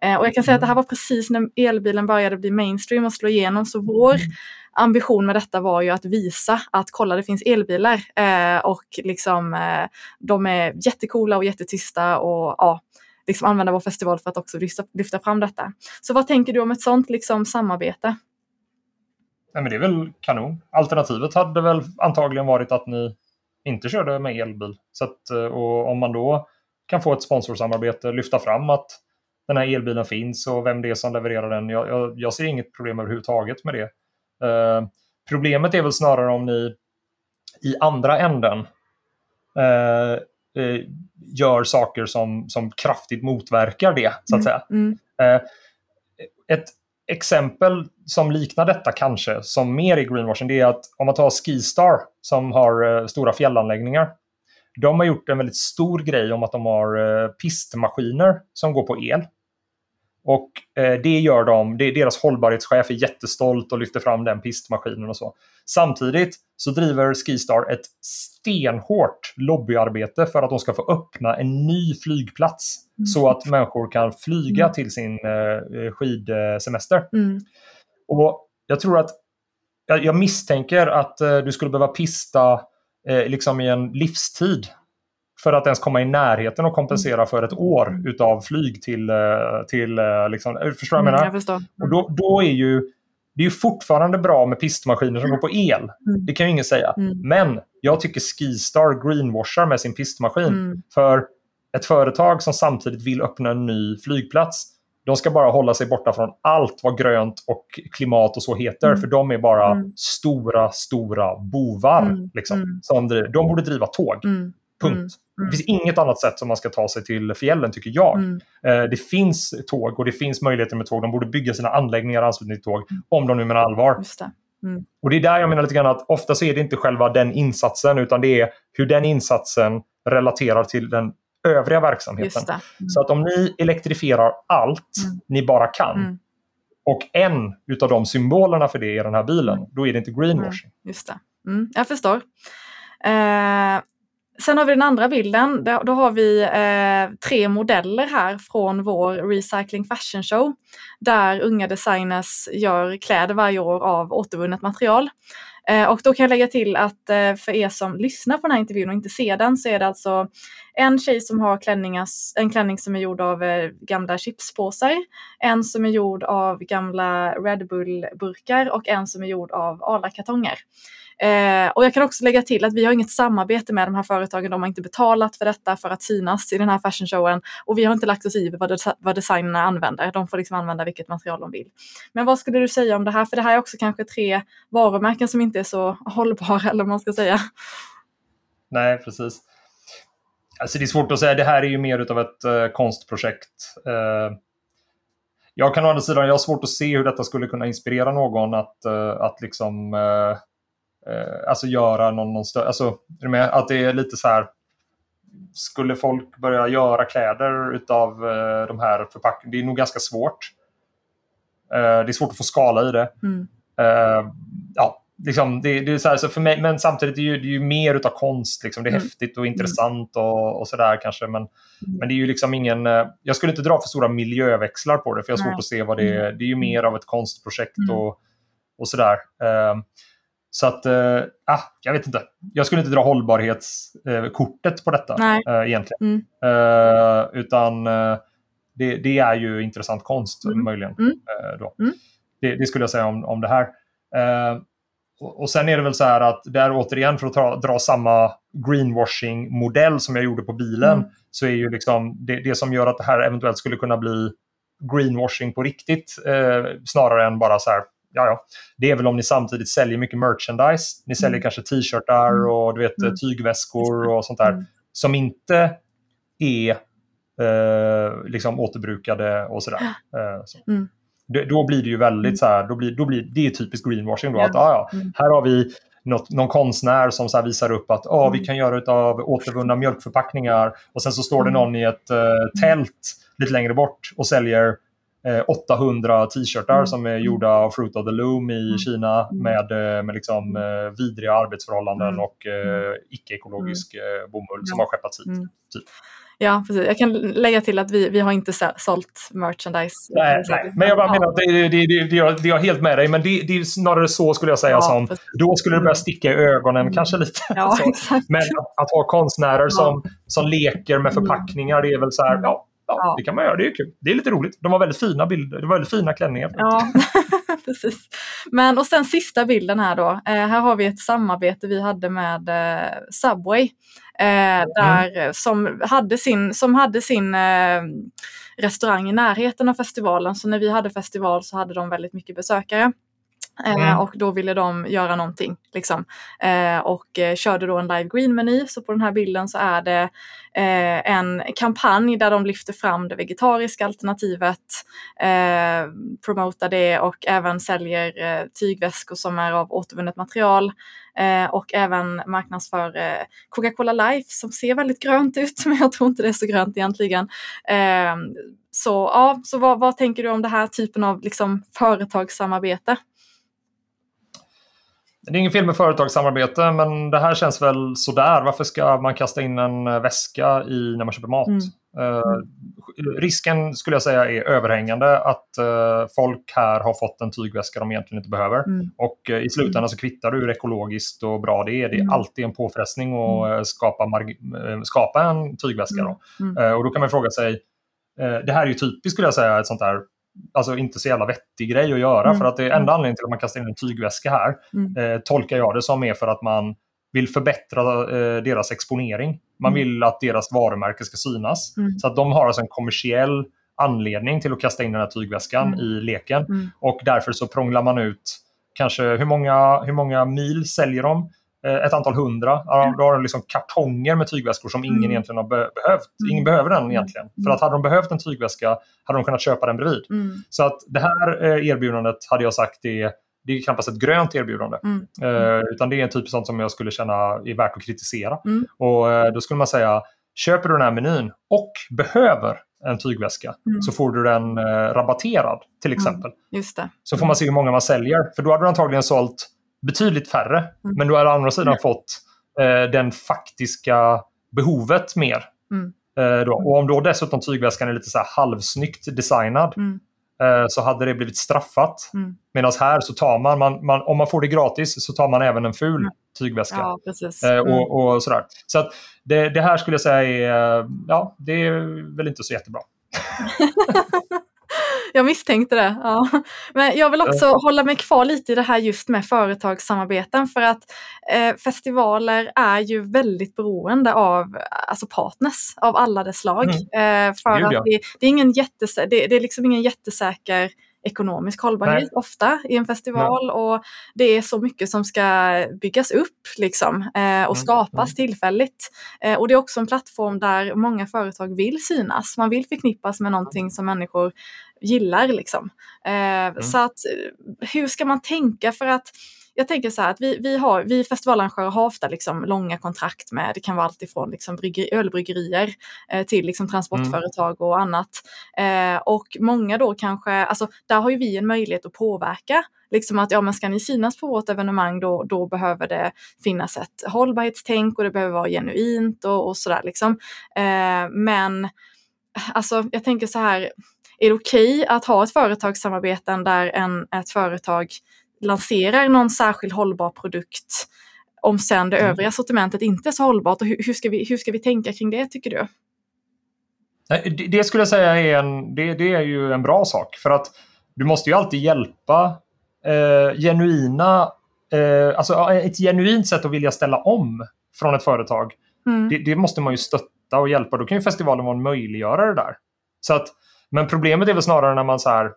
Eh, och jag kan säga att det här var precis när elbilen började bli mainstream och slå igenom så vår ambition med detta var ju att visa att kolla det finns elbilar eh, och liksom eh, de är jättekola och jättetysta och ja, liksom använda vår festival för att också lyfta, lyfta fram detta. Så vad tänker du om ett sånt liksom samarbete? Nej, men det är väl kanon. Alternativet hade väl antagligen varit att ni inte körde med elbil. Så att, eh, och om man då kan få ett sponsorsamarbete, lyfta fram att den här elbilen finns och vem det är som levererar den. Jag, jag, jag ser inget problem överhuvudtaget med det. Eh, problemet är väl snarare om ni i andra änden eh, eh, gör saker som, som kraftigt motverkar det, så att säga. Mm, Eh, ett exempel som liknar detta kanske, som mer i greenwashing, det är att om man tar Skistar som har eh, stora fjällanläggningar. De har gjort en väldigt stor grej om att de har eh, pistmaskiner som går på el. Och eh, det gör de, det, deras hållbarhetschef är jättestolt och lyfter fram den pistmaskinen och så. Samtidigt så driver Skistar ett stenhårt lobbyarbete för att de ska få öppna en ny flygplats Mm. så att människor kan flyga Mm. till sin eh, skidsemester. mm, Och jag tror att jag, misstänker att eh, du skulle behöva pista eh, liksom i en livstid för att ens komma i närheten och kompensera för ett år utav flyg till, till liksom, förstår du vad jag mm, menar? jag förstår. Och då, då är ju det är ju fortfarande bra med pistmaskiner som går på el. Mm. Det kan ju ingen säga. Mm. Men jag tycker Skistar greenwashar med sin pistmaskin. Mm, För ett företag som samtidigt vill öppna en ny flygplats, de ska bara hålla sig borta från allt vad grönt och klimat och så heter. Mm. För de är bara Mm. stora, stora bovar. Mm. Liksom, Mm. som. De borde driva tåg. mm, Punkt. Mm. Det finns inget annat sätt som man ska ta sig till fjällen, tycker jag. mm, Eh, det finns tåg och det finns möjligheter med tåg. De borde bygga sina anläggningar i anslutning till tåg, Mm. om de nu menar allvar. det. Och det är där jag menar lite grann att ofta så är det inte själva den insatsen, utan det är hur den insatsen relaterar till den övriga verksamheten. Mm. Så att om ni elektrifierar allt Mm. ni bara kan Mm. och en utav de symbolerna för det är den här bilen, Mm. då är det inte greenwashing. Just det. Jag förstår. Eh, sen har vi den andra bilden. Då, då har vi eh, tre modeller här från vår Recycling Fashion Show. Där unga designers gör kläder varje år av återvunnet material. Eh, och då kan jag lägga till att eh, för er som lyssnar på den här intervjun och inte ser den så är det alltså en tjej som har en klänning som är gjord av eh, gamla chipspåsar, en som är gjord av gamla Red Bull-burkar och en som är gjord av Arla-kartonger. Eh, och jag kan också lägga till att vi har inget samarbete med de här företagen. De har inte betalat för detta för att synas i den här fashion showen. Och vi har inte lagt oss i vad, des- vad designerna använder. De får liksom använda vilket material de vill. Men vad skulle du säga om det här? För det här är också kanske tre varumärken som inte är så hållbara, eller vad man ska säga. Nej, precis. Alltså det är svårt att säga. Det här är ju mer utav ett uh, konstprojekt. Uh, jag kan å andra sidan, jag har svårt att se hur detta skulle kunna inspirera någon att, eh, att liksom eh, alltså göra någon, någon stö- alltså, är med? Att det är lite så här skulle folk börja göra kläder utav eh, de här förpackningarna? Det är nog ganska svårt. Eh, det är svårt att få skala i det. Mm. Eh, ja, liksom, det, det är så här, så för mig, men samtidigt är det ju, det är ju mer utav konst. Liksom. Det är Mm. häftigt och intressant och, och sådär kanske. Men, men det är ju liksom ingen... eh, Jag skulle inte dra för stora miljöväxlar på det, för jag har Nej. svårt att se vad det är. Det är ju mer av ett konstprojekt Mm. och, och sådär. Eh, så att, ah, jag vet inte. Jag skulle inte dra hållbarhetskortet på detta eh, egentligen. Mm. Eh, utan det, det är ju intressant konst Mm. möjligen. Mm. Då. Mm. Det, det skulle jag säga om, om det här. Och, och sen är det väl så här att där återigen för att ta, dra samma greenwashing-modell som jag gjorde på bilen Mm. så är ju liksom det, det som gör att det här eventuellt skulle kunna bli greenwashing på riktigt eh, snarare än bara så här ja, ja. Det är väl om ni samtidigt säljer mycket merchandise. Ni säljer Mm. kanske t-shirtar Mm. och du vet, Mm. tygväskor och sånt där Mm. som inte är eh, liksom återbrukade och sådär. Eh, så. Mm. Det, då blir det ju väldigt Mm. så här, då blir, då blir, det är typiskt greenwashing då. Ja. Att, ah, ja, här har vi något, någon konstnär som så visar upp att ah, vi kan göra utav återvunna mjölkförpackningar och sen så står det någon i ett eh, tält lite längre bort och säljer 800 t-shirtar Mm. som är gjorda av Fruit of the Loom i Mm. Kina Mm. med, eh, med liksom, eh, vidriga arbetsförhållanden Mm. och eh, icke-ekologisk eh, bomull som Ja. har skeppats hit. Mm. Typ. Ja, precis. Jag kan lägga till att vi, vi har inte sålt merchandise. Nej, nej, men jag bara Ja. menar att det, det, det, det, det, jag, det är helt med dig, men det, det är snarare så skulle jag säga Ja, som precis. då skulle det börja Mm. sticka i ögonen Mm. kanske lite. Ja. Men att, att ha konstnärer som, som leker med Mm. förpackningar, det är väl så här, Mm. ja, ja, det kan man göra, det är kul. Det är lite roligt. De har väldigt fina bilder, det var väldigt fina klänningar. Ja, precis. Men och sen sista bilden här då. Eh, här har vi ett samarbete vi hade med eh, Subway. Eh, där, eh, som hade sin, som hade sin eh, restaurang i närheten av festivalen. Så när vi hade festival så hade de väldigt mycket besökare. Eh, Mm. Och då ville de göra någonting. Liksom. Eh, och eh, körde då en live green-meny. Så på den här bilden så är det en kampanj där de lyfter fram det vegetariska alternativet, promotar det och även säljer tygväskor som är av återvunnet material. Och även marknadsför Coca-Cola Life som ser väldigt grönt ut, men jag tror inte det är så grönt egentligen. Så ja, så vad, vad tänker du om det här typen av liksom, företagssamarbete? Det är ingen fel med företagssamarbete, men det här känns väl sådär. Varför ska man kasta in en eh, väska i när man köper mat? Mm. Eh, risken skulle jag säga är överhängande att eh, folk här har fått en tygväska de egentligen inte behöver. Mm. Och eh, i slutändan så kvittar du hur ekologiskt och bra det är. Det är Mm. alltid en påfrestning att eh, skapa, eh, skapa en tygväska. Då. Mm. Och då kan man fråga sig, det här är ju typiskt skulle jag säga, ett sånt där Alltså inte så jävla vettig grej att göra. Mm. För att det enda anledningen till att man kastar in en tygväska här Mm. eh, tolkar jag det som är för att man vill förbättra eh, deras exponering. Man Mm. vill att deras varumärke ska synas. Mm. Så att de har alltså en kommersiell anledning till att kasta in den här tygväskan Mm. i leken. Mm. Och därför så prånglar man ut kanske hur många, hur många mil säljer de? Eh, Ett antal hundra. Ja, Då har de liksom kartonger med tygväskor som ingen Mm. egentligen har be- behövt. Ingen Mm. behöver den Mm. egentligen. Mm. För att hade de behövt en tygväska hade de kunnat köpa den bredvid. Mm. Så att det här eh, erbjudandet hade jag sagt är, det är knappast ett grönt erbjudande. Mm. Eh, utan det är en typ sånt som jag skulle känna är värt att kritisera. Mm. Och eh, då skulle man säga, köper du den här menyn och behöver en tygväska Mm. så får du den eh, rabatterad till exempel. Så får man se hur många man säljer. För då hade du antagligen sålt betydligt färre. Mm. Men du hade å andra sidan fått eh, den faktiska behovet mer. Mm. Eh, då. Och om då dessutom tygväskan är lite så här halvsnyggt designad Mm. eh, så hade det blivit straffat. Mm. Medan här så tar man, man, man, om man får det gratis så tar man även en ful Mm. tygväska. Ja. Eh, Mm. och, och sådär. Så att det, det här skulle jag säga är, eh, ja, det är väl inte så jättebra. Jag misstänkte det. Ja. Men jag vill också hålla mig kvar lite i det här just med företagssamarbeten för att eh, festivaler är ju väldigt beroende av alltså partners av alla dess slag. Eh, för Gud, att ja. det, det, är ingen det, det är liksom ingen jättesäker ekonomisk hållbarhet Nej. ofta i en festival och det är så mycket som ska byggas upp liksom, eh, och Mm, skapas mm. tillfälligt. Eh, och det är också en plattform där många företag vill synas. Man vill förknippas med någonting som människor gillar. Liksom. Eh, Så att, eh, hur ska man tänka? För att jag tänker så här att vi, vi, har, vi festivalarrangörer har ofta liksom långa kontrakt med, det kan vara alltifrån liksom ölbryggerier eh, till liksom transportföretag mm. och annat. Eh, och många då kanske, alltså där har ju vi en möjlighet att påverka liksom att ja, men ska ni synas på vårt evenemang då, då behöver det finnas ett hållbarhetstänk och det behöver vara genuint och, och sådär liksom. Eh, men alltså jag tänker så här, är det okej okay att ha ett företagssamarbete där en, ett företag lanserar någon särskild hållbar produkt om sen det mm. övriga sortimentet inte är så hållbart? Och hur, hur, ska vi, hur ska vi tänka kring det tycker du? Det skulle jag säga är en, det, det är ju en bra sak för att du måste ju alltid hjälpa eh, genuina, eh, alltså ett genuint sätt att vilja ställa om från ett företag. Mm. Det, det, måste man ju stötta och hjälpa. Då kan ju festivalen vara en möjliggörare där. Så att, men problemet är väl snarare när man så här,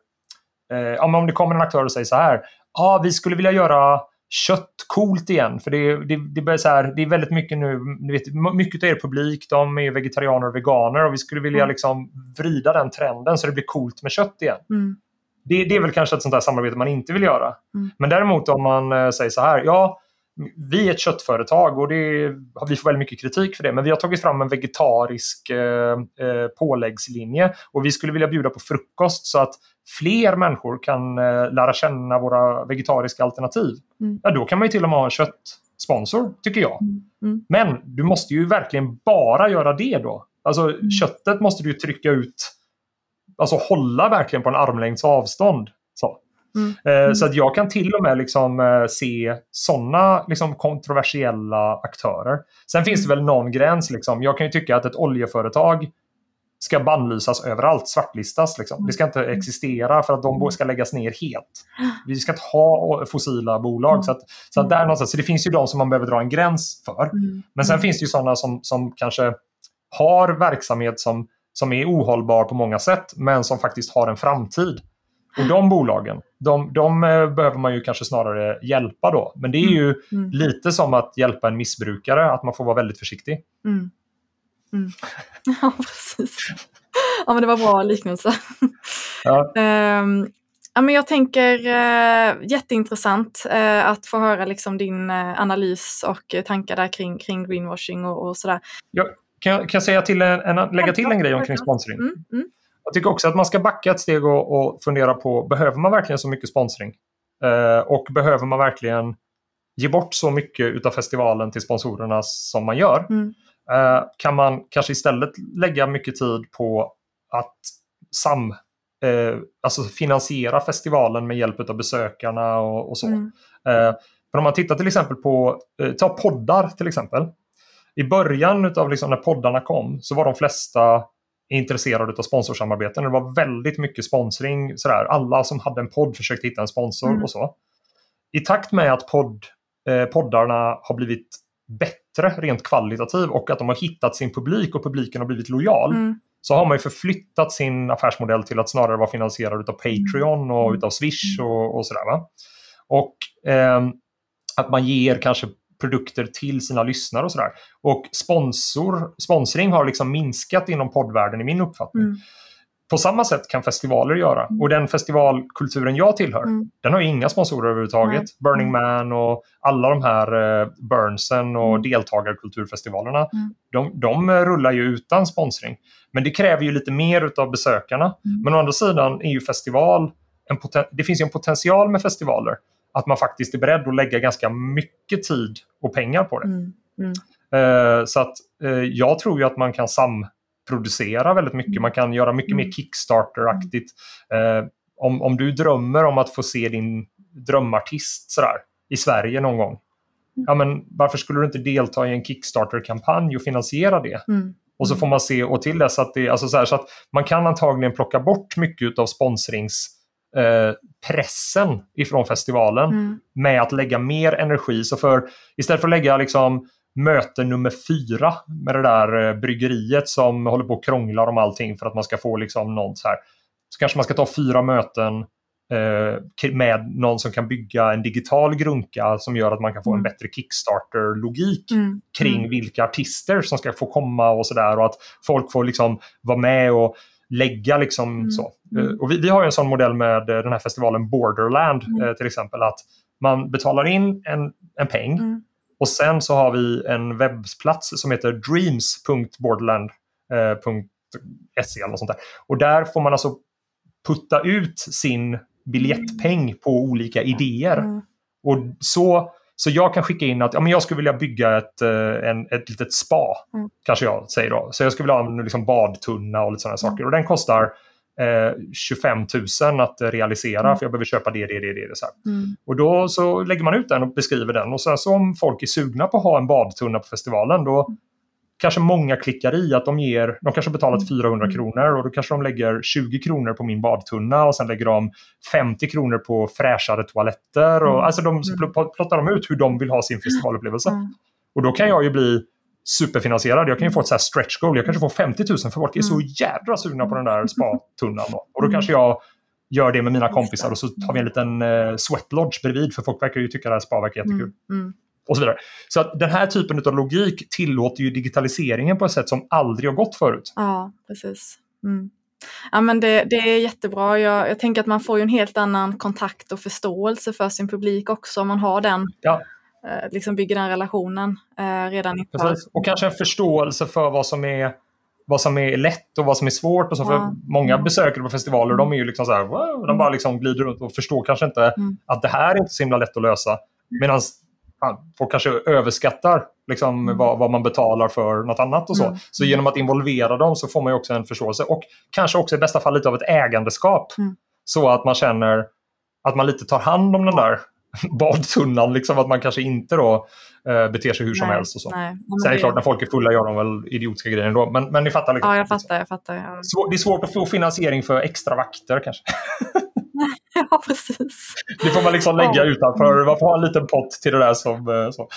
eh, om det kommer en aktör och säger så här, ah, vi skulle vilja göra kött coolt igen. För det, det, det, börjar så här, det är väldigt mycket nu, ni vet, mycket av er publik de är vegetarianer och veganer och vi skulle vilja mm. liksom vrida den trenden så det blir coolt med kött igen. Mm. Det, det, är väl kanske ett sånt där samarbete man inte vill göra. Mm. Men däremot om man eh, säger så här, ja, vi är ett köttföretag och det, vi får väldigt mycket kritik för det, men vi har tagit fram en vegetarisk eh, eh, påläggslinje och vi skulle vilja bjuda på frukost så att fler människor kan eh, lära känna våra vegetariska alternativ. Mm. Ja, då kan man ju till och med ha en köttsponsor, tycker jag. Mm. Mm. Men du måste ju verkligen bara göra det då. Alltså mm. köttet måste du trycka ut alltså hålla verkligen på en armlängds avstånd. Så. Mm. Eh, mm. Så att jag kan till och med liksom, eh, se sådana liksom, kontroversiella aktörer. Sen finns det mm. väl någon gräns. Liksom. Jag kan ju tycka att ett oljeföretag ska bannlysas överallt, svartlistas. Liksom. Det ska inte mm. existera för att de ska läggas ner helt. Vi ska inte ha fossila bolag. Så, att, så, att där någonstans, så det finns ju de som man behöver dra en gräns för. Men sen finns det ju sådana som, som kanske har verksamhet som som är ohållbar på många sätt men som faktiskt har en framtid. Och de bolagen, de, de eh, behöver man ju kanske snarare hjälpa då. Men det är ju mm. mm. lite som att hjälpa en missbrukare, att man får vara väldigt försiktig. Mm. Mm. Ja, precis. Ja, men det var bra liknelse. Ja. um, ja, men jag tänker uh, jätteintressant uh, att få höra liksom din uh, analys och tankar där kring, kring greenwashing och, och sådär. Ja, kan jag, kan jag säga till en, en, lägga till en grej omkring sponsring? Mm, mm. Jag tycker också att man ska backa ett steg och, och fundera på, behöver man verkligen så mycket sponsring? Eh, och behöver man verkligen ge bort så mycket av festivalen till sponsorerna som man gör? Mm. Eh, kan man kanske istället lägga mycket tid på att sam, eh, alltså finansiera festivalen med hjälp av besökarna och, och så? Mm. Eh, men om man tittar till exempel på, eh, ta poddar till exempel i början av liksom när poddarna kom så var de flesta intresserade av sponsorsamarbeten. Det var väldigt mycket sponsring. Sådär. Alla som hade en podd försökte hitta en sponsor mm. och så. I takt med att podd, eh, poddarna har blivit bättre rent kvalitativ och att de har hittat sin publik och publiken har blivit lojal mm. så har man förflyttat sin affärsmodell till att snarare vara finansierad av Patreon och mm. utav Swish och, och sådär. Va? Och eh, att man ger kanske produkter till sina lyssnare och sådär. Och sponsor, sponsring har liksom minskat inom poddvärlden i min uppfattning. Mm. På samma sätt kan festivaler göra. Mm. Och den festivalkulturen jag tillhör, mm. den har inga sponsorer överhuvudtaget. Nej. Burning mm. Man och alla de här eh, Burnsen och mm. deltagarkulturfestivalerna, mm. de, de rullar ju utan sponsring. Men det kräver ju lite mer av besökarna. Mm. Men å andra sidan är ju festival, en det finns ju en potential med festivaler att man faktiskt är beredd att lägga ganska mycket tid och pengar på det. Uh, så att uh, jag tror ju att man kan samproducera väldigt mycket. Man kan göra mycket mer mm. Kickstarter-aktigt. Uh, om, om du drömmer om att få se din drömartist sådär, i Sverige någon gång. Mm. Ja, men varför skulle du inte delta i en Kickstarter-kampanj och finansiera det? Mm. Och så mm. får man se och till dess att det, alltså så, här, så att man kan antagligen plocka bort mycket av sponsrings Eh, ifrån festivalen mm. med att lägga mer energi. Så för istället för att lägga liksom möte nummer fyra med det där eh, bryggeriet som håller på och krånglar om allting för att man ska få liksom någon så här. Så kanske man ska ta fyra möten eh, med någon som kan bygga en digital grunka som gör att man kan få mm. en bättre Kickstarter-logik mm. kring mm. vilka artister som ska få komma och sådär och att folk får liksom vara med och lägga liksom mm. så. Mm. Och vi, vi, har en sån modell med eh, den här festivalen Borderland mm. eh, till exempel. att man betalar in en, en peng Mm. Och sen så har vi en webbplats som heter dreams.borderland.se eller något sånt där. Och där får man alltså putta ut sin biljettpeng på olika idéer. Mm. Och så, så jag kan skicka in att ja, men jag skulle vilja bygga ett, eh, en, ett litet spa. Mm. Kanske jag säger då. Så jag skulle vilja ha en liksom, badtunna och lite sådana saker. Och den kostar eh, 25 000 att eh, realisera Mm. för jag behöver köpa det, det, det, det. så. Mm. Och då så lägger man ut den och beskriver den. Och sen så om folk är sugna på att ha en badtunna på festivalen då kanske många klickar i att de ger, de kanske betalat 400 Mm. kronor och då kanske de lägger 20 kronor på min badtunna och sen lägger de 50 kronor på fräschare toaletter. Och, Mm. Alltså de Mm. plottar de ut hur de vill ha sin festivalupplevelse. Mm. Och då kan jag ju bli superfinansierad. Jag kan ju få ett så här stretch goal. Jag kanske får 50 000 för folk är så Mm. jädra sugna på den där spatunnan. Då. Och då Mm. kanske jag gör det med mina kompisar och så tar vi en liten eh, sweat lodge bredvid för folk verkar ju tycka det här spa verkar jättekul. Mm. Mm. Och så vidare. Så att den här typen av logik tillåter ju digitaliseringen på ett sätt som aldrig har gått förut. Ja, precis. Mm. Ja, men det, det är jättebra. Jag, jag tänker att man får ju en helt annan kontakt och förståelse för sin publik också om man har den, Ja. Eh, liksom bygger den relationen eh, redan inför. Precis. Och kanske en förståelse för vad som är vad som är lätt och vad som är svårt. Och så, Ja. för många Mm. besökare på festivaler de är ju liksom så här, wow, de bara liksom glider runt och förstår kanske inte Mm. att det här är inte så himla lätt att lösa. Medan folk kanske överskattar liksom, Mm. vad, vad man betalar för något annat och så. Mm. Så genom att involvera dem så får man också en förståelse. Och kanske också i bästa fall lite av ett ägandeskap. Mm. Så att man känner att man lite tar hand om den där badtunnan. Liksom, att man kanske inte då eh, beter sig hur som Nej, helst. Och så. Nej. Sen är det klart, när folk är fulla gör de väl idiotiska grejer ändå. Men, men ni fattar. Liksom. Ja, jag fattar. Jag fattar ja. Det är svårt att få finansiering för extra vakter kanske. ja, precis. Det får man liksom lägga Ja. utanför. Man får ha en liten pott till det där som... Så.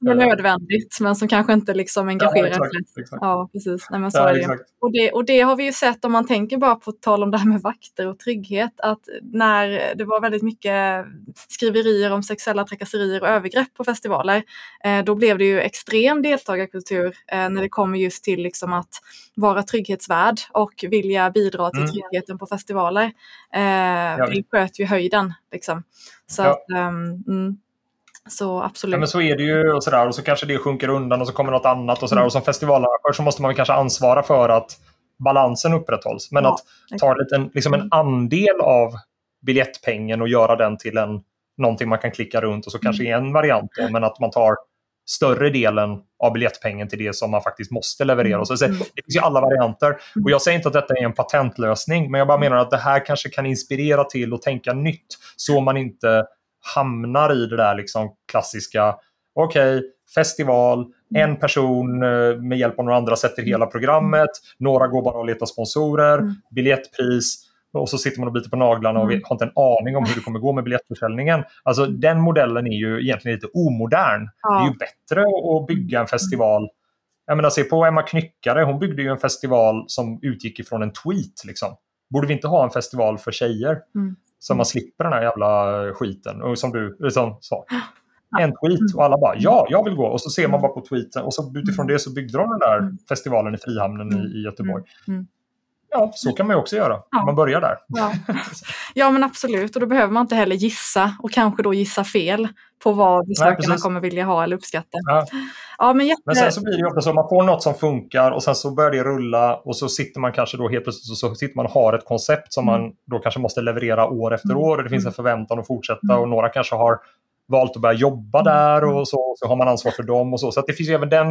Det är nödvändigt, men som kanske inte liksom engagerar Ja, exakt, exakt. Ja, precis. Nej, men så Ja, är det. Och det, och det har vi ju sett om man tänker bara på tal om det här med vakter och trygghet att när det var väldigt mycket skriverier om sexuella trakasserier och övergrepp på festivaler eh, då blev det ju extrem deltagarkultur eh, när det kommer just till liksom att vara trygghetsvärd och vilja bidra till Mm. tryggheten på festivaler. Eh, det sköt ju höjden liksom. Så Ja. att, mm, så absolut. Ja, men så är det ju och sådär. Och så kanske det sjunker undan och så kommer något annat och sådär. Mm. Och som festivalarrangör så måste man kanske ansvara för att balansen upprätthålls. Men Ja, att ta en, liksom en andel av biljettpengen och göra den till en, någonting man kan klicka runt och så kanske Mm. en variant. Då, men att man tar större delen av biljettpengen till det som man faktiskt måste leverera. Och så, Mm. det finns ju alla varianter. Och jag säger inte att detta är en patentlösning, men jag bara menar att det här kanske kan inspirera till att tänka nytt. Så man inte hamnar i det där liksom klassiska, okej, festival, en person eh, med hjälp av några andra sätter hela programmet, några går bara och letar sponsorer, Mm. biljettpris, och så sitter man och biter på naglarna och Mm. har inte en aning om hur det kommer gå med biljettförsäljningen. Alltså den modellen är ju egentligen lite omodern. Det är ja, ju bättre att bygga en festival. Jag menar, se på Emma Knyckare, hon byggde ju en festival som utgick ifrån en tweet. Liksom. Borde vi inte ha en festival för tjejer? Mm. Så man slipper den här jävla skiten. Och som du liksom sa. En tweet och alla bara ja, jag vill gå. Och så ser man bara på tweeten och så utifrån det så byggde de den där Mm. festivalen i Frihamnen i, i Göteborg. Mm. Ja, så kan man ju också göra. Ja. Man börjar där. Ja. ja men absolut och då behöver man inte heller gissa och kanske då gissa fel på vad besökarna precis. kommer vilja ha eller uppskatta. Ja. Ja men jätte... Men sen så blir det ju ofta så att man får något som funkar och sen så börjar det rulla och så sitter man kanske då helt plötsligt så sitter man och har ett koncept som Mm. man då kanske måste leverera år efter Mm. år och det finns en förväntan att fortsätta Mm. och några kanske har valt att börja jobba Mm. där och så, så har man ansvar för dem och så. Så det finns ju även den,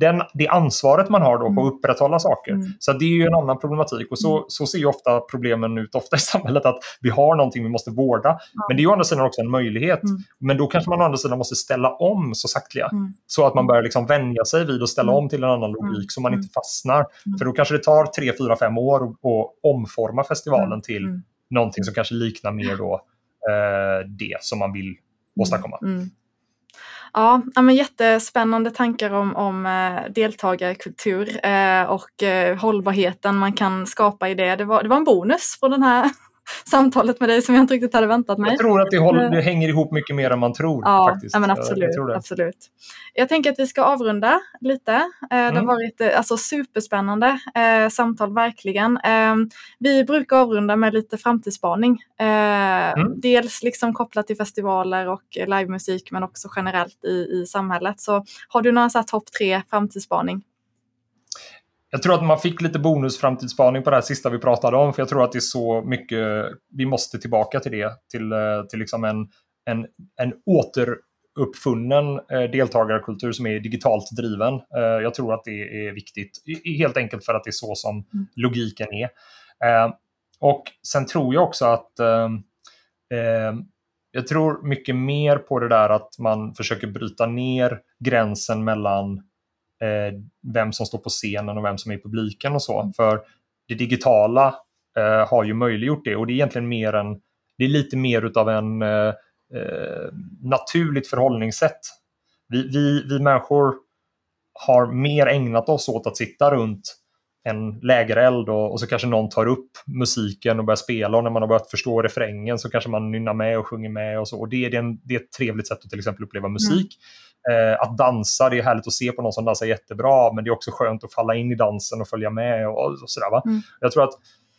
den, det ansvaret man har då på Mm. att upprätthålla saker. Mm. Så det är ju en annan problematik och så, så ser ju ofta problemen ut ofta i samhället att vi har någonting vi måste vårda. Men det är ju å andra sidan också en möjlighet. Mm. Men då kanske man å andra sidan måste ställa om så sakteliga. Mm. Så att man börjar liksom vänja sig vid att ställa Mm. om till en annan logik så man Mm. inte fastnar. Mm. För då kanske det tar tre, fyra, fem år att omforma festivalen Mm. till Mm. någonting som kanske liknar mer då, eh, det som man vill åstadkomma. Mm. Ja, men jättespännande tankar om, om eh, deltagarkultur eh, och eh, hållbarheten man kan skapa i det. Det var, det var en bonus från den här samtalet med dig som jag inte riktigt hade väntat mig. Jag tror att det, håller, det hänger ihop mycket mer än man tror. Ja, faktiskt. men absolut, jag, absolut. Jag tänker att vi ska avrunda lite. Mm. Det har mm. varit alltså, superspännande eh, samtal, verkligen. Eh, vi brukar avrunda med lite framtidsspaning. Eh, mm. Dels liksom kopplat till festivaler och livemusik men också generellt i, i samhället. Så har du några topp tre framtidsspaning? Jag tror att man fick lite bonusframtidsspaning på det här sista vi pratade om. För jag tror att det är så mycket, vi måste tillbaka till det. Till, eh, till liksom en, en, en återuppfunnen eh, deltagarkultur som är digitalt driven. Eh, jag tror att det är viktigt. Helt enkelt för att det är så som mm. logiken är. Och sen tror jag också att jag tror mycket mer på det där att man försöker bryta ner gränsen mellan vem som står på scenen och vem som är i publiken och så. Mm. För det digitala eh, har ju möjliggjort det och det är egentligen mer en, det är lite mer utav en eh, eh, naturligt förhållningssätt. Vi, vi, vi människor har mer ägnat oss åt att sitta runt en lägereld och, och, så kanske någon tar upp musiken och börjar spela och när man har börjat förstå refrängen så kanske man nynnar med och sjunger med och så. Och det, är, det, är, en, det är ett trevligt sätt att till exempel uppleva musik. Mm. Eh, att dansa, det är härligt att se på någon som dansar jättebra men det är också skönt att falla in i dansen och följa med och, och sådär. Va? Mm. Jag tror att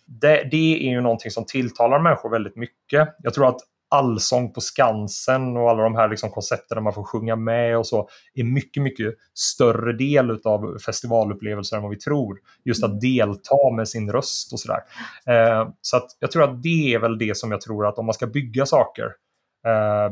det, det, är ju någonting som tilltalar människor väldigt mycket. Jag tror att allsång på Skansen och alla de här liksom koncepten där man får sjunga med och så är mycket, mycket större del av festivalupplevelser än vad vi tror. Just att mm. delta med sin röst och sådär. Eh, så att jag tror att det är väl det som jag tror att om man ska bygga saker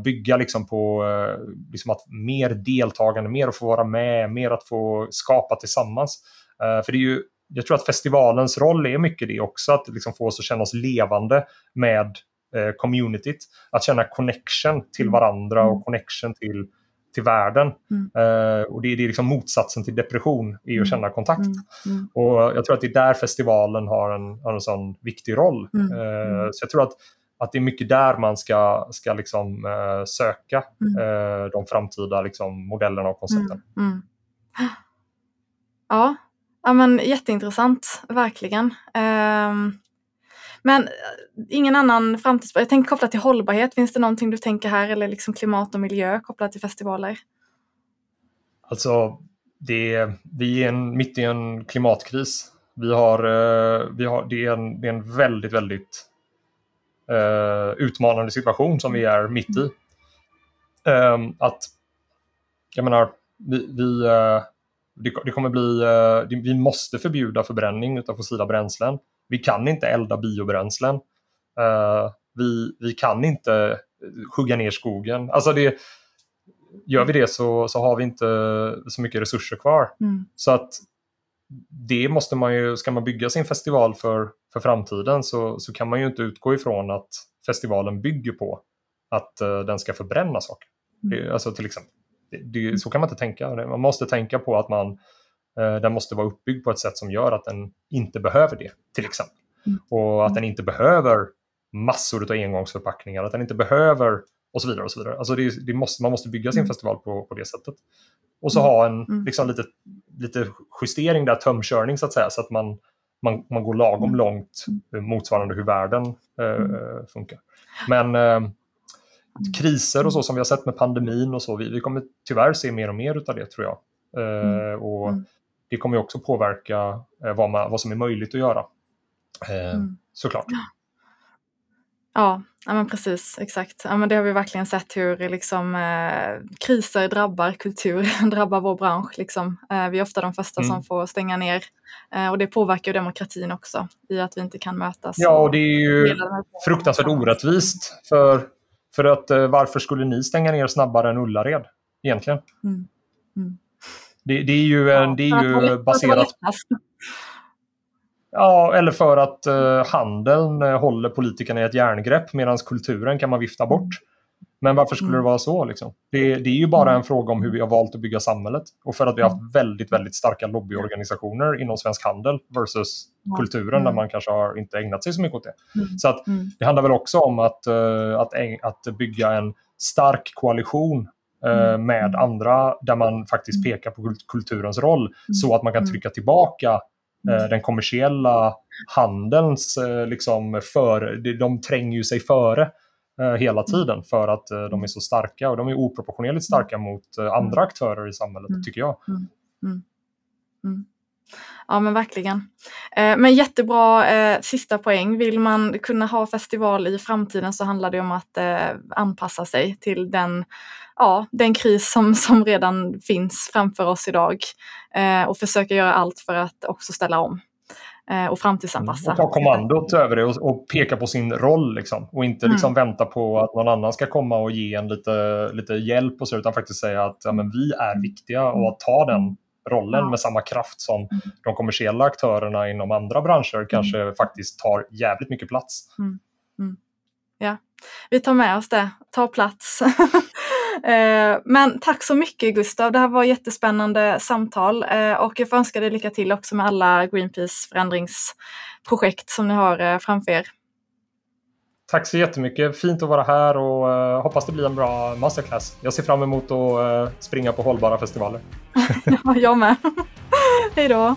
bygga liksom på uh, liksom att mer deltagande, mer att få vara med, mer att få skapa tillsammans. Uh, för det är ju, jag tror att festivalens roll är mycket det också, att liksom få oss att känna oss levande med eh, communityt. Att känna connection till mm. varandra och mm. connection till, till världen. Mm. Eh, och det, det är liksom motsatsen till depression, är att känna kontakt. Mm. Och jag tror att det är där festivalen har en, har en sån viktig roll. Eh, så jag tror att att det är mycket där man ska, ska liksom, eh, söka mm. eh, de framtida liksom, modellerna och koncepten. Mm. Mm. Ja. ja, men jätteintressant, verkligen. Um, men eh, ingen annan framtidsspår. Jag tänker kopplat till hållbarhet. Finns det någonting du tänker här eller liksom klimat och miljö kopplat till festivaler? Alltså, det, vi är en, mitt i en klimatkris. Vi har, eh, vi har, det, är en, det är en väldigt, väldigt utmanande situation som vi är mitt i. Um, att, jag menar, vi, vi uh, det, kommer bli, det, vi måste förbjuda förbränning av fossila bränslen. Vi kan inte elda biobränslen. Vi, vi kan inte hugga ner skogen. Alltså det, gör vi det så, så har vi inte så mycket resurser kvar. Mm. Så att det måste man ju, ska man bygga sin festival för, för framtiden så, så kan man ju inte utgå ifrån att festivalen bygger på att uh, den ska förbränna saker. Mm. Det, alltså till exempel. Det, det, så kan man inte tänka. Man måste tänka på att man Eh, den måste vara uppbyggd på ett sätt som gör att den inte behöver det, till exempel. Mm. Och att den inte behöver massor av engångsförpackningar, att den inte behöver och så vidare. och så vidare. Alltså det, det måste, man måste bygga sin mm. festival på, på det sättet. Och så mm. ha en mm. liksom, lite, lite justering där, tömkörning så att säga, så att man, man, man går lagom mm. långt eh, motsvarande hur världen eh, funkar. Men eh, kriser och så som vi har sett med pandemin och så, vi, vi kommer tyvärr se mer och mer av det tror jag. Eh, och det kommer också påverka eh, vad, man, vad som är möjligt att göra. Eh, mm. Såklart. Ja, ja men precis, exakt. Ja, men det har vi verkligen sett hur liksom, eh, kriser drabbar kultur, drabbar vår bransch. Liksom. Eh, vi är ofta de första mm. som får stänga ner eh, och det påverkar demokratin också i att vi inte kan mötas. Ja, och det är ju fruktansvärt orättvist. För, för att eh, varför skulle ni stänga ner snabbare än Ullared egentligen? Mm. Mm. Det, det är ju, ja, det är ju baserat... Ja, eller för att uh, handeln uh, håller politikerna i ett järngrepp medan kulturen kan man vifta bort. Men varför skulle mm. det vara så? Liksom? Det, det, är ju bara en fråga om hur vi har valt att bygga samhället. Och för att vi har haft väldigt, väldigt starka lobbyorganisationer inom svensk handel versus kulturen mm. där man kanske har inte ägnat sig så mycket åt det. Mm. Så att, mm. det handlar väl också om att, uh, att, att bygga en stark koalition Eh, mm. med andra där man faktiskt mm. pekar på kulturens roll mm. så att man kan trycka tillbaka Mm. Den kommersiella handelns liksom för, de tränger ju sig före hela tiden för att de är så starka och de är oproportionerligt starka mot andra aktörer i samhället, tycker jag. Mm. Mm. Ja men verkligen. Eh, men jättebra eh, sista poäng. Vill man kunna ha festival i framtiden så handlar det om att eh, anpassa sig till den, ja, den kris som, som redan finns framför oss idag. Eh, och försöka göra allt för att också ställa om eh, och framtidsanpassa. Och ta kommandot över det och, och, peka på sin roll. Liksom. Och inte mm. liksom vänta på att någon annan ska komma och ge en lite, lite hjälp och så, utan faktiskt säga att ja, men vi är viktiga och att ta den rollen med samma kraft som mm. de kommersiella aktörerna inom andra branscher mm. kanske faktiskt tar jävligt mycket plats. Mm. mm. Ja, vi tar med oss det. Ta plats. Eh, men tack så mycket Gustav. Det här var jättespännande samtal eh, och jag får önska dig lycka till också med alla Greenpeace förändringsprojekt som ni har eh, framför er. Tack så jättemycket. Fint att vara här och hoppas det blir en bra masterclass. Jag ser fram emot att springa på hållbara festivaler. ja, jag med. Hej då.